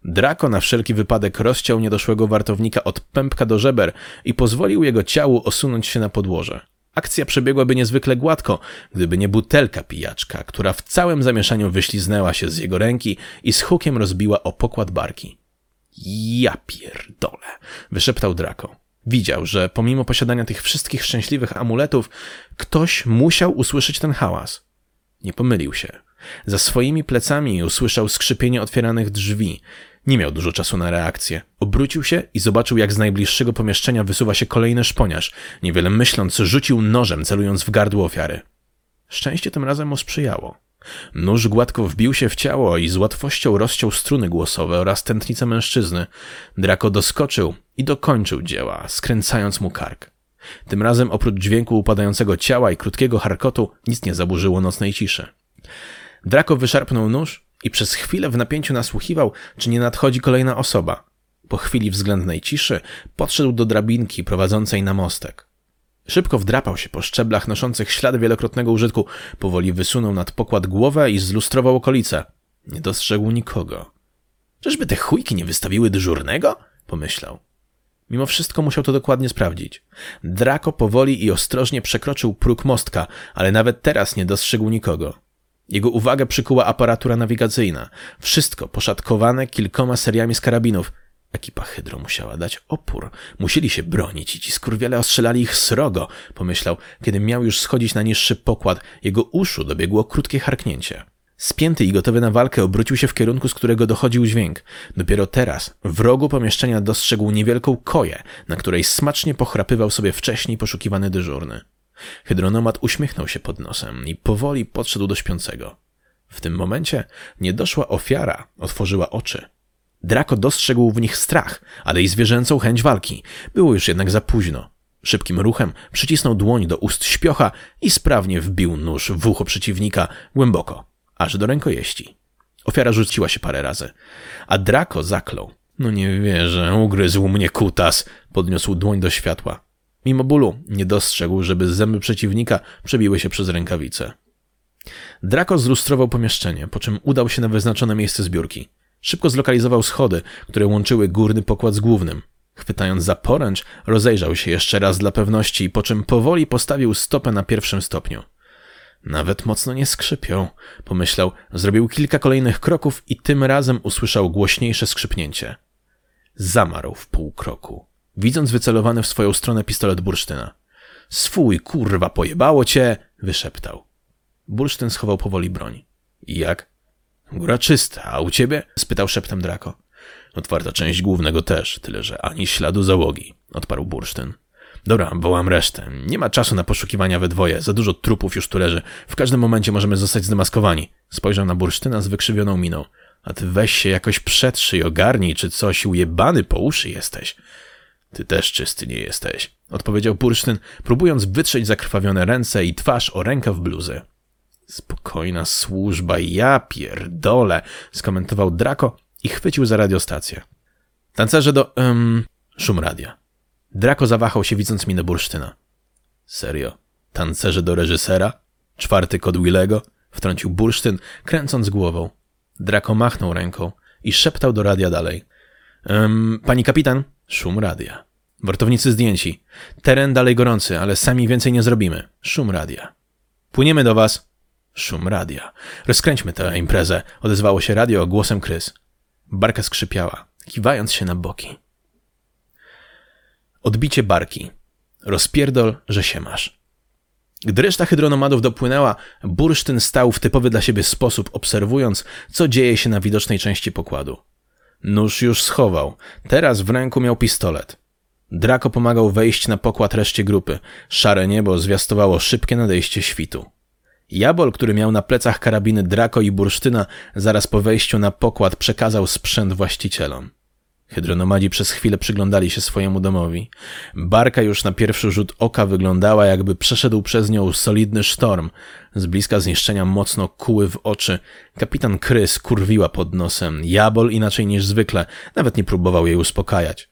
Draco na wszelki wypadek rozciął niedoszłego wartownika od pępka do żeber i pozwolił jego ciału osunąć się na podłoże. Akcja przebiegłaby niezwykle gładko, gdyby nie butelka pijaczka, która w całym zamieszaniu wyśliznęła się z jego ręki i z hukiem rozbiła o pokład barki. Ja pierdolę, wyszeptał Draco. Widział, że pomimo posiadania tych wszystkich szczęśliwych amuletów, ktoś musiał usłyszeć ten hałas. Nie pomylił się. Za swoimi plecami usłyszał skrzypienie otwieranych drzwi. Nie miał dużo czasu na reakcję. Obrócił się i zobaczył, jak z najbliższego pomieszczenia wysuwa się kolejny szponiarz. Niewiele myśląc, rzucił nożem, celując w gardło ofiary. Szczęście tym razem mu sprzyjało. Nóż gładko wbił się w ciało i z łatwością rozciął struny głosowe oraz tętnice mężczyzny. Draco doskoczył i dokończył dzieła, skręcając mu kark. Tym razem oprócz dźwięku upadającego ciała i krótkiego harkotu nic nie zaburzyło nocnej ciszy. Draco wyszarpnął nóż i przez chwilę w napięciu nasłuchiwał, czy nie nadchodzi kolejna osoba. Po chwili względnej ciszy podszedł do drabinki prowadzącej na mostek. Szybko wdrapał się po szczeblach noszących ślady wielokrotnego użytku, powoli wysunął nad pokład głowę i zlustrował okolice. Nie dostrzegł nikogo. Czyżby te chujki nie wystawiły dyżurnego? pomyślał. Mimo wszystko musiał to dokładnie sprawdzić. Draco powoli i ostrożnie przekroczył próg mostka, ale nawet teraz nie dostrzegł nikogo. Jego uwagę przykuła aparatura nawigacyjna. Wszystko poszatkowane kilkoma seriami z karabinów. Ekipa Hydro musiała dać opór. Musieli się bronić i ci skurwiele ostrzelali ich srogo, pomyślał, kiedy miał już schodzić na niższy pokład. Jego uszu dobiegło krótkie harknięcie. Spięty i gotowy na walkę obrócił się w kierunku, z którego dochodził dźwięk. Dopiero teraz, w rogu pomieszczenia dostrzegł niewielką koję, na której smacznie pochrapywał sobie wcześniej poszukiwany dyżurny. Hydronomat uśmiechnął się pod nosem i powoli podszedł do śpiącego. W tym momencie niedoszła ofiara otworzyła oczy. Draco dostrzegł w nich strach, ale i zwierzęcą chęć walki. Było już jednak za późno. Szybkim ruchem przycisnął dłoń do ust śpiocha i sprawnie wbił nóż w ucho przeciwnika głęboko, aż do rękojeści. Ofiara rzuciła się parę razy, a Draco zaklął. No nie wierzę, ugryzł mnie kutas, podniósł dłoń do światła. Mimo bólu nie dostrzegł, żeby zęby przeciwnika przebiły się przez rękawice. Draco zlustrował pomieszczenie, po czym udał się na wyznaczone miejsce zbiórki. Szybko zlokalizował schody, które łączyły górny pokład z głównym. Chwytając za poręcz, rozejrzał się jeszcze raz dla pewności, po czym powoli postawił stopę na pierwszym stopniu. Nawet mocno nie skrzypią, pomyślał. Zrobił kilka kolejnych kroków i tym razem usłyszał głośniejsze skrzypnięcie. Zamarł w pół kroku, widząc wycelowany w swoją stronę pistolet bursztyna. Swój kurwa, pojebało cię! wyszeptał. Bursztyn schował powoli broń. Jak? Góra czysta, a u ciebie? spytał szeptem Drako. Otwarta część głównego też, tyle że ani śladu załogi, odparł bursztyn. Dobra, wołam resztę. Nie ma czasu na poszukiwania we dwoje. Za dużo trupów już tu leży. W każdym momencie możemy zostać zdemaskowani. Spojrzał na bursztyna z wykrzywioną miną. A ty weź się jakoś przetrzyj, ogarnij, czy coś ujebany po uszy jesteś. Ty też czysty nie jesteś, odpowiedział bursztyn, próbując wytrzeć zakrwawione ręce i twarz o rękaw bluzy. Spokojna służba, ja pierdolę, skomentował Draco i chwycił za radiostację. Tancerze do... Um, szum radia. Draco zawahał się, widząc minę bursztyna. Serio? Tancerze do reżysera? Czwarty kod Willego? Wtrącił bursztyn, kręcąc głową. Draco machnął ręką i szeptał do radia dalej. Um, pani kapitan? Szum radia. Wartownicy zdjęci. Teren dalej gorący, ale sami więcej nie zrobimy. Szum radia. Płyniemy do was. Szum radia. Rozkręćmy tę imprezę, odezwało się radio głosem Krys. Barka skrzypiała, kiwając się na boki. Odbicie barki. Rozpierdol, że się masz. Gdy reszta hydronomadów dopłynęła, bursztyn stał w typowy dla siebie sposób, obserwując, co dzieje się na widocznej części pokładu. Nóż już schował, teraz w ręku miał pistolet. Draco pomagał wejść na pokład reszcie grupy. Szare niebo zwiastowało szybkie nadejście świtu. Jabol, który miał na plecach karabiny Draco i Bursztyna, zaraz po wejściu na pokład przekazał sprzęt właścicielom. Hydronomadzi przez chwilę przyglądali się swojemu domowi. Barka już na pierwszy rzut oka wyglądała, jakby przeszedł przez nią solidny sztorm. Z bliska zniszczenia mocno kuły w oczy. Kapitan Krys kurwiła pod nosem. Jabol inaczej niż zwykle. Nawet nie próbował jej uspokajać.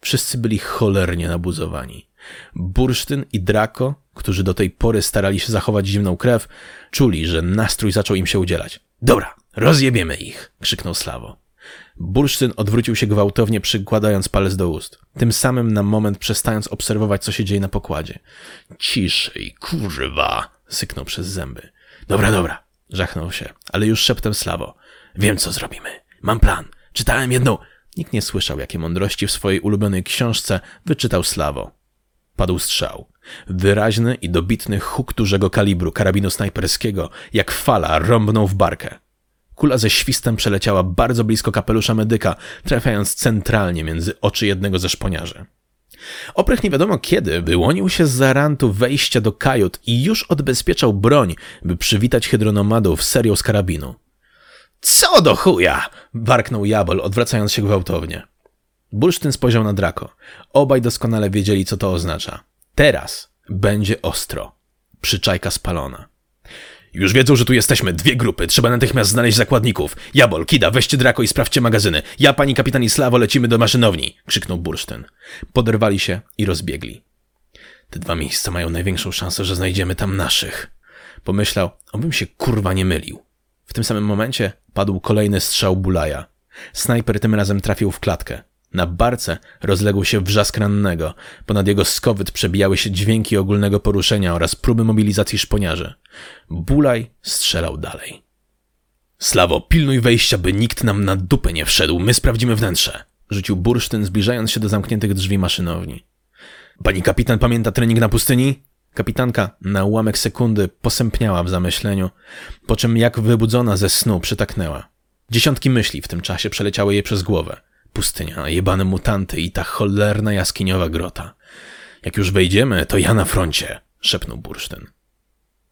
Wszyscy byli cholernie nabuzowani. Bursztyn i Draco, którzy do tej pory starali się zachować zimną krew, czuli, że nastrój zaczął im się udzielać. Dobra, rozjebiemy ich! krzyknął Slawo. Bursztyn odwrócił się gwałtownie, przykładając palec do ust. Tym samym na moment przestając obserwować, co się dzieje na pokładzie. Ciszej, kurwa! syknął przez zęby. Dobra, dobra, żachnął się, ale już szeptem Slawo. Wiem, co zrobimy. Mam plan. Czytałem jedną... Nikt nie słyszał, jakie mądrości w swojej ulubionej książce wyczytał Slawo. Padł strzał. Wyraźny i dobitny huk dużego kalibru karabinu snajperskiego, jak fala, rąbnął w barkę. Kula ze świstem przeleciała bardzo blisko kapelusza medyka, trafiając centralnie między oczy jednego ze szponiarzy. Oprych nie wiadomo kiedy wyłonił się z zarantu wejścia do kajut i już odbezpieczał broń, by przywitać hydronomadów serią z karabinu. Co do chuja! warknął Jabol, odwracając się gwałtownie. Bursztyn spojrzał na Drako. Obaj doskonale wiedzieli, co to oznacza. Teraz będzie ostro. Przyczajka spalona. Już wiedzą, że tu jesteśmy. Dwie grupy. Trzeba natychmiast znaleźć zakładników. Jabol, Kida, weźcie Drako i sprawdźcie magazyny. Ja, pani kapitan i lecimy do maszynowni. Krzyknął Bursztyn. Poderwali się i rozbiegli. Te dwa miejsca mają największą szansę, że znajdziemy tam naszych. Pomyślał, obym się kurwa nie mylił. W tym samym momencie padł kolejny strzał Bulaja. Snajper tym razem trafił w klatkę. Na barce rozległ się wrzask rannego. Ponad jego skowyt przebijały się dźwięki ogólnego poruszenia oraz próby mobilizacji szponiarzy. Bulaj strzelał dalej. Slawo, pilnuj wejścia, by nikt nam na dupę nie wszedł. My sprawdzimy wnętrze. Rzucił bursztyn, zbliżając się do zamkniętych drzwi maszynowni. Pani kapitan pamięta trening na pustyni? Kapitanka na ułamek sekundy posępniała w zamyśleniu, po czym jak wybudzona ze snu przytaknęła. Dziesiątki myśli w tym czasie przeleciały jej przez głowę. Pustynia, jebane mutanty i ta cholerna jaskiniowa grota. Jak już wejdziemy, to ja na froncie, szepnął bursztyn.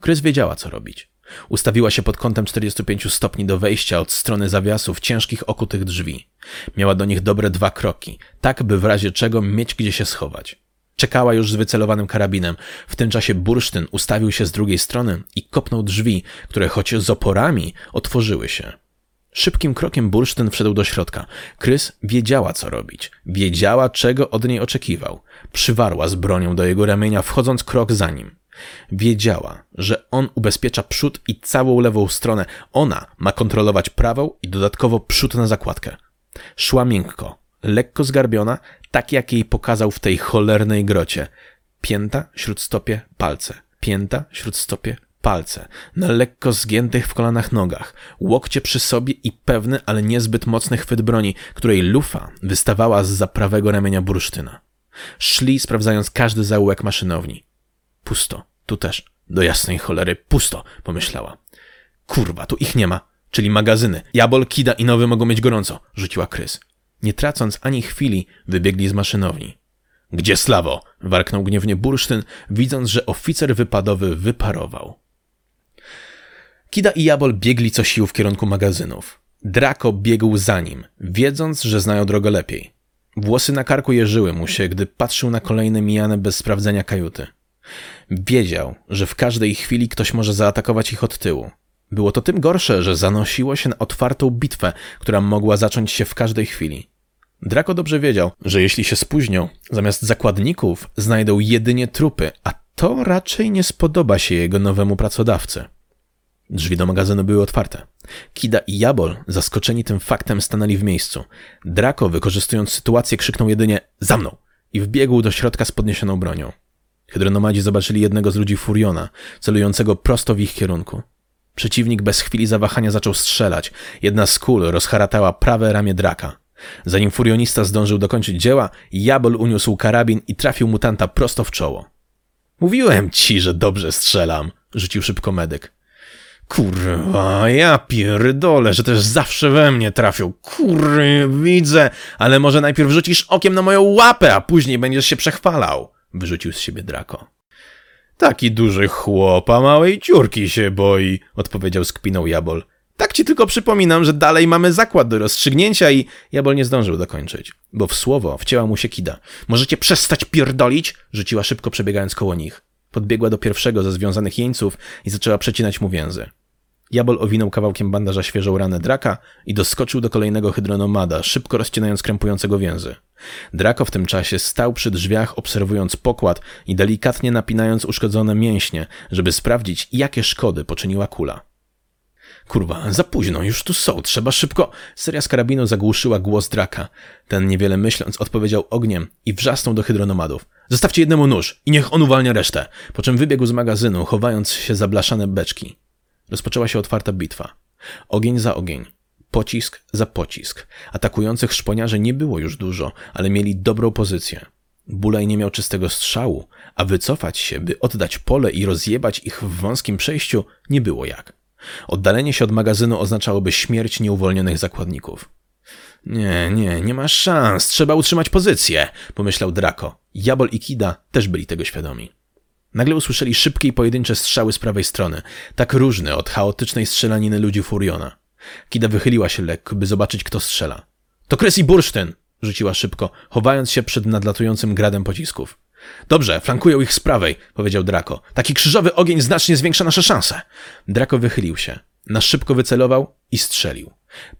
Krys wiedziała, co robić. Ustawiła się pod kątem 45 stopni do wejścia od strony zawiasów ciężkich okutych drzwi. Miała do nich dobre dwa kroki, tak by w razie czego mieć gdzie się schować. Czekała już z wycelowanym karabinem. W tym czasie bursztyn ustawił się z drugiej strony i kopnął drzwi, które choć z oporami otworzyły się. Szybkim krokiem bursztyn wszedł do środka. Krys wiedziała, co robić. Wiedziała, czego od niej oczekiwał. Przywarła z bronią do jego ramienia, wchodząc krok za nim. Wiedziała, że on ubezpiecza przód i całą lewą stronę. Ona ma kontrolować prawą i dodatkowo przód na zakładkę. Szła miękko, lekko zgarbiona, tak jak jej pokazał w tej cholernej grocie. Pięta, śródstopie, palce. Pięta, śródstopie, palce na lekko zgiętych w kolanach nogach, łokcie przy sobie i pewny, ale niezbyt mocny chwyt broni, której lufa wystawała z prawego ramienia bursztyna. Szli, sprawdzając każdy zaułek maszynowni. Pusto, tu też. Do jasnej cholery, pusto, pomyślała. Kurwa, tu ich nie ma, czyli magazyny. Jabol, Kida i Nowy mogą mieć gorąco, rzuciła Krys. Nie tracąc ani chwili, wybiegli z maszynowni. Gdzie Slawo? warknął gniewnie bursztyn, widząc, że oficer wypadowy wyparował. Kida i Jabol biegli co sił w kierunku magazynów. Draco biegł za nim, wiedząc, że znają drogę lepiej. Włosy na karku jeżyły mu się, gdy patrzył na kolejne mijane bez sprawdzenia kajuty. Wiedział, że w każdej chwili ktoś może zaatakować ich od tyłu. Było to tym gorsze, że zanosiło się na otwartą bitwę, która mogła zacząć się w każdej chwili. Draco dobrze wiedział, że jeśli się spóźnią, zamiast zakładników znajdą jedynie trupy, a to raczej nie spodoba się jego nowemu pracodawcy. Drzwi do magazynu były otwarte. Kida i Jabol, zaskoczeni tym faktem, stanęli w miejscu. Draco, wykorzystując sytuację, krzyknął jedynie za mną i wbiegł do środka z podniesioną bronią. Hydronomadzi zobaczyli jednego z ludzi Furiona, celującego prosto w ich kierunku. Przeciwnik bez chwili zawahania zaczął strzelać. Jedna z kul rozharatała prawe ramię draka. Zanim furionista zdążył dokończyć dzieła, Jabol uniósł karabin i trafił mutanta prosto w czoło. Mówiłem ci, że dobrze strzelam, rzucił szybko medyk. Kurwa, ja pierdolę, że też zawsze we mnie trafią. Kurry, widzę, ale może najpierw rzucisz okiem na moją łapę, a później będziesz się przechwalał, wyrzucił z siebie Drako. Taki duży chłop, a małej ciurki się boi, odpowiedział z kpiną Jabol. Tak ci tylko przypominam, że dalej mamy zakład do rozstrzygnięcia i Jabol nie zdążył dokończyć, bo w słowo wcięła mu się kida. Możecie przestać pierdolić? Rzuciła szybko przebiegając koło nich. Podbiegła do pierwszego ze związanych jeńców i zaczęła przecinać mu więzy. Jabol owinął kawałkiem bandaża świeżą ranę Draka i doskoczył do kolejnego hydronomada, szybko rozcinając krępującego więzy. Drako w tym czasie stał przy drzwiach, obserwując pokład i delikatnie napinając uszkodzone mięśnie, żeby sprawdzić, jakie szkody poczyniła kula. Kurwa, za późno, już tu są, trzeba szybko. Seria z karabinu zagłuszyła głos Draka. Ten niewiele myśląc odpowiedział ogniem i wrzasnął do hydronomadów. Zostawcie jednemu nóż i niech on uwalnia resztę. Po czym wybiegł z magazynu, chowając się za blaszane beczki. Rozpoczęła się otwarta bitwa. Ogień za ogień. Pocisk za pocisk. Atakujących szponiarzy nie było już dużo, ale mieli dobrą pozycję. Bulej nie miał czystego strzału, a wycofać się, by oddać pole i rozjebać ich w wąskim przejściu, nie było jak. Oddalenie się od magazynu oznaczałoby śmierć nieuwolnionych zakładników. Nie, nie, nie ma szans, trzeba utrzymać pozycję, pomyślał Draco. Jabol i Kida też byli tego świadomi. Nagle usłyszeli szybkie i pojedyncze strzały z prawej strony, tak różne od chaotycznej strzelaniny ludzi Furiona. Kida wychyliła się lekko, by zobaczyć, kto strzela. To Kres i Bursztyn! rzuciła szybko, chowając się przed nadlatującym gradem pocisków. Dobrze, flankują ich z prawej, powiedział Draco. Taki krzyżowy ogień znacznie zwiększa nasze szanse. Draco wychylił się. Na szybko wycelował i strzelił.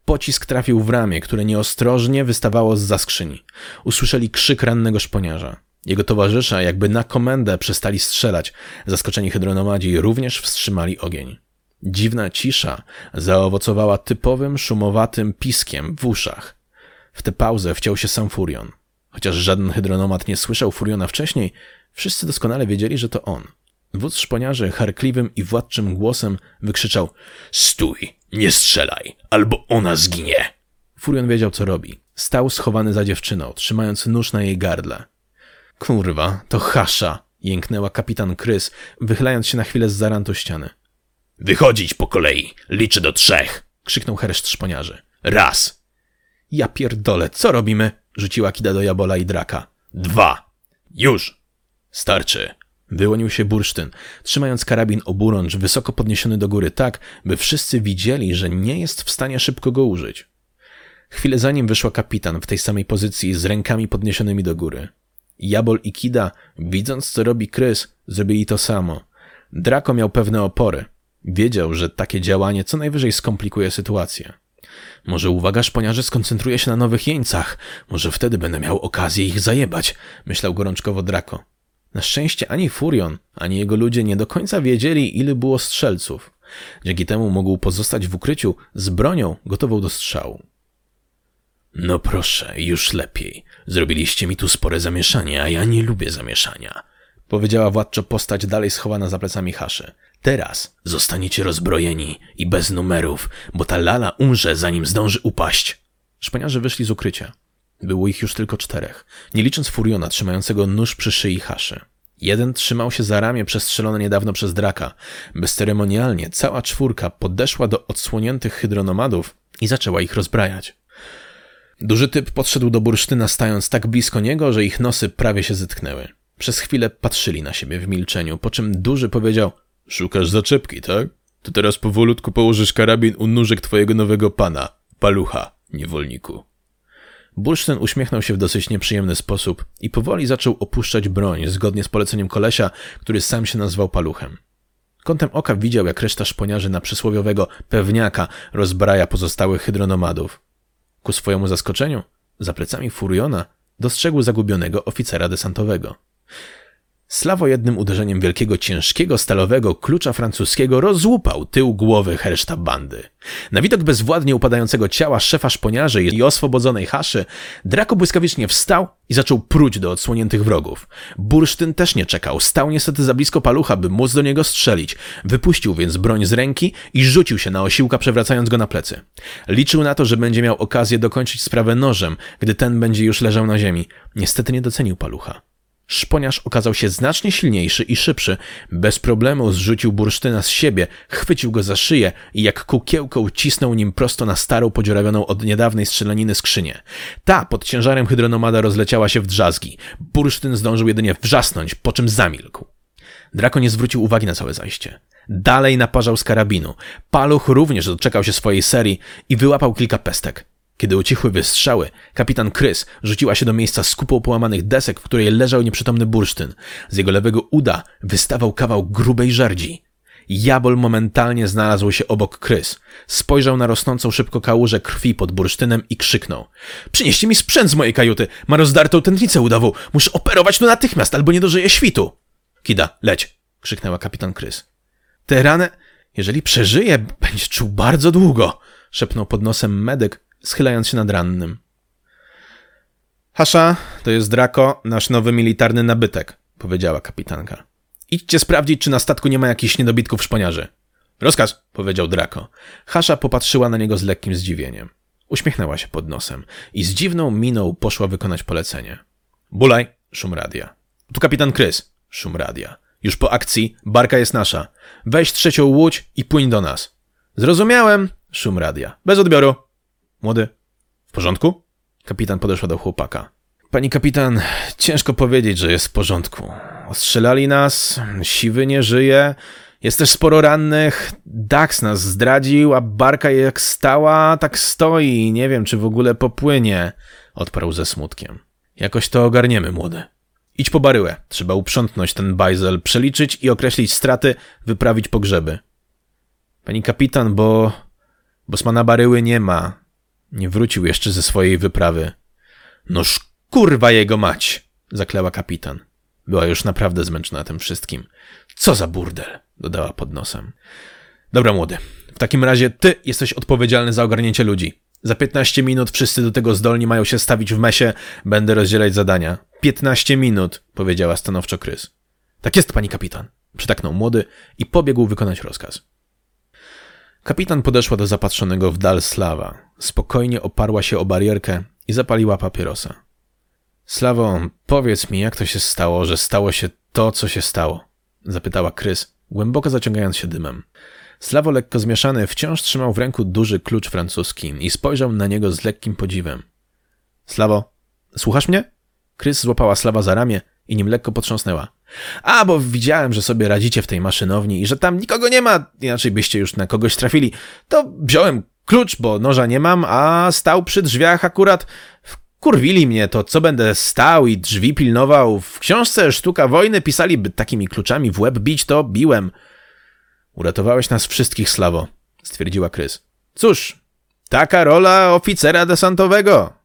Pocisk trafił w ramię, które nieostrożnie wystawało z za skrzyni. Usłyszeli krzyk rannego szponiarza. Jego towarzysze, jakby na komendę, przestali strzelać. Zaskoczeni hydronomadzi również wstrzymali ogień. Dziwna cisza zaowocowała typowym, szumowatym piskiem w uszach. W tę pauzę wciął się sam Furion. Chociaż żaden hydronomat nie słyszał Furiona wcześniej, wszyscy doskonale wiedzieli, że to on. Wódz szponiarzy charkliwym i władczym głosem wykrzyczał Stój, nie strzelaj, albo ona zginie. Furion wiedział, co robi. Stał schowany za dziewczyną, trzymając nóż na jej gardle. Kurwa, to hasza! jęknęła kapitan Krys, wychylając się na chwilę z zarantu ściany. Wychodzić po kolei, liczę do trzech! krzyknął hereszt szponiarzy. Raz! Ja pierdolę, co robimy? rzuciła Kida do Jabola i Draka. Dwa! Już! Starczy! Wyłonił się bursztyn, trzymając karabin oburącz wysoko podniesiony do góry tak, by wszyscy widzieli, że nie jest w stanie szybko go użyć. Chwilę zanim wyszła kapitan w tej samej pozycji z rękami podniesionymi do góry. Jabol i Kida, widząc co robi Krys, zrobili to samo. Draco miał pewne opory. Wiedział, że takie działanie co najwyżej skomplikuje sytuację. Może uwaga szponiarzy skoncentruje się na nowych jeńcach. Może wtedy będę miał okazję ich zajebać, myślał gorączkowo Draco. Na szczęście ani Furion, ani jego ludzie nie do końca wiedzieli, ile było strzelców. Dzięki temu mógł pozostać w ukryciu z bronią gotową do strzału. No proszę, już lepiej. Zrobiliście mi tu spore zamieszanie, a ja nie lubię zamieszania. Powiedziała władczo postać dalej schowana za plecami Haszy. Teraz zostaniecie rozbrojeni i bez numerów, bo ta lala umrze, zanim zdąży upaść. Szpaniarze wyszli z ukrycia. Było ich już tylko czterech, nie licząc Furiona trzymającego nóż przy szyi Haszy. Jeden trzymał się za ramię przestrzelone niedawno przez draka. Bezceremonialnie cała czwórka podeszła do odsłoniętych hydronomadów i zaczęła ich rozbrajać. Duży typ podszedł do bursztyna, stając tak blisko niego, że ich nosy prawie się zetknęły. Przez chwilę patrzyli na siebie w milczeniu, po czym duży powiedział: Szukasz zaczepki, tak? To teraz powolutku położysz karabin u nóżek twojego nowego pana, palucha, niewolniku. Bursztyn uśmiechnął się w dosyć nieprzyjemny sposób i powoli zaczął opuszczać broń, zgodnie z poleceniem kolesia, który sam się nazwał paluchem. Kątem oka widział, jak reszta szponiarzy na przysłowiowego pewniaka rozbraja pozostałych hydronomadów. Ku swojemu zaskoczeniu, za plecami Furiona dostrzegł zagubionego oficera desantowego. Slawo jednym uderzeniem wielkiego, ciężkiego, stalowego klucza francuskiego rozłupał tył głowy herszta bandy. Na widok bezwładnie upadającego ciała szefa szponiarzy i oswobodzonej haszy, Draco błyskawicznie wstał i zaczął pruć do odsłoniętych wrogów. Bursztyn też nie czekał, stał niestety za blisko palucha, by móc do niego strzelić. Wypuścił więc broń z ręki i rzucił się na osiłka, przewracając go na plecy. Liczył na to, że będzie miał okazję dokończyć sprawę nożem, gdy ten będzie już leżał na ziemi. Niestety nie docenił palucha. Szponiarz okazał się znacznie silniejszy i szybszy. Bez problemu zrzucił bursztyna z siebie, chwycił go za szyję i jak kukiełkę ucisnął nim prosto na starą, podziurawioną od niedawnej strzelaniny skrzynię. Ta pod ciężarem hydronomada rozleciała się w drzazgi. Bursztyn zdążył jedynie wrzasnąć, po czym zamilkł. Drako nie zwrócił uwagi na całe zajście. Dalej naparzał z karabinu. Paluch również doczekał się swojej serii i wyłapał kilka pestek. Kiedy ucichły wystrzały, kapitan Krys rzuciła się do miejsca z kupą połamanych desek, w której leżał nieprzytomny bursztyn. Z jego lewego uda wystawał kawał grubej żerdzi. Jabol momentalnie znalazł się obok Krys. Spojrzał na rosnącą szybko kałużę krwi pod bursztynem i krzyknął. Przynieście mi sprzęt z mojej kajuty! Ma rozdartą tętnicę udawą! Muszę operować tu natychmiast, albo nie dożyję świtu! Kida, leć! krzyknęła kapitan Krys. Tę ranę, jeżeli przeżyje, będzie czuł bardzo długo! szepnął pod nosem medyk, schylając się nad rannym. Hasza, to jest Draco, nasz nowy militarny nabytek, powiedziała kapitanka. Idźcie sprawdzić, czy na statku nie ma jakichś niedobitków szponiarzy. Rozkaz, powiedział Draco. Hasza popatrzyła na niego z lekkim zdziwieniem. Uśmiechnęła się pod nosem i z dziwną miną poszła wykonać polecenie. Bulaj, szum radia. Tu kapitan Krys, szum radia. Już po akcji, barka jest nasza. Weź trzecią łódź i płyń do nas. Zrozumiałem, szum radia. Bez odbioru. Młody, w porządku? Kapitan podeszła do chłopaka. Pani kapitan, ciężko powiedzieć, że jest w porządku. Ostrzelali nas, siwy nie żyje, jest też sporo rannych, Dax nas zdradził, a barka jak stała, tak stoi. Nie wiem, czy w ogóle popłynie, odparł ze smutkiem. Jakoś to ogarniemy, młody. Idź po baryłę. Trzeba uprzątnąć ten bajzel, przeliczyć i określić straty, wyprawić pogrzeby. Pani kapitan, bo... Bosmana baryły nie ma. Nie wrócił jeszcze ze swojej wyprawy. Noż kurwa jego mać! zakleła kapitan. Była już naprawdę zmęczona tym wszystkim. Co za burdel! dodała pod nosem. Dobra, młody. W takim razie ty jesteś odpowiedzialny za ogarnięcie ludzi. Za 15 minut wszyscy do tego zdolni mają się stawić w mesie, będę rozdzielać zadania. 15 minut, powiedziała stanowczo Krys. Tak jest, pani kapitan, przytaknął młody i pobiegł wykonać rozkaz. Kapitan podeszła do zapatrzonego w dal Slawa. Spokojnie oparła się o barierkę i zapaliła papierosa. Slawo, powiedz mi, jak to się stało, że stało się to, co się stało? Zapytała Krys, głęboko zaciągając się dymem. Slawo, lekko zmieszany, wciąż trzymał w ręku duży klucz francuski i spojrzał na niego z lekkim podziwem. Slawo, słuchasz mnie? Krys złapała Slawa za ramię i nim lekko potrząsnęła. A, bo widziałem, że sobie radzicie w tej maszynowni i że tam nikogo nie ma, inaczej byście już na kogoś trafili. To wziąłem klucz, bo noża nie mam, a stał przy drzwiach akurat. Kurwili mnie, to co będę stał i drzwi pilnował. W książce Sztuka Wojny pisali, by takimi kluczami w łeb bić, to biłem. Uratowałeś nas wszystkich, Slawo, stwierdziła Krys. Cóż, taka rola oficera desantowego.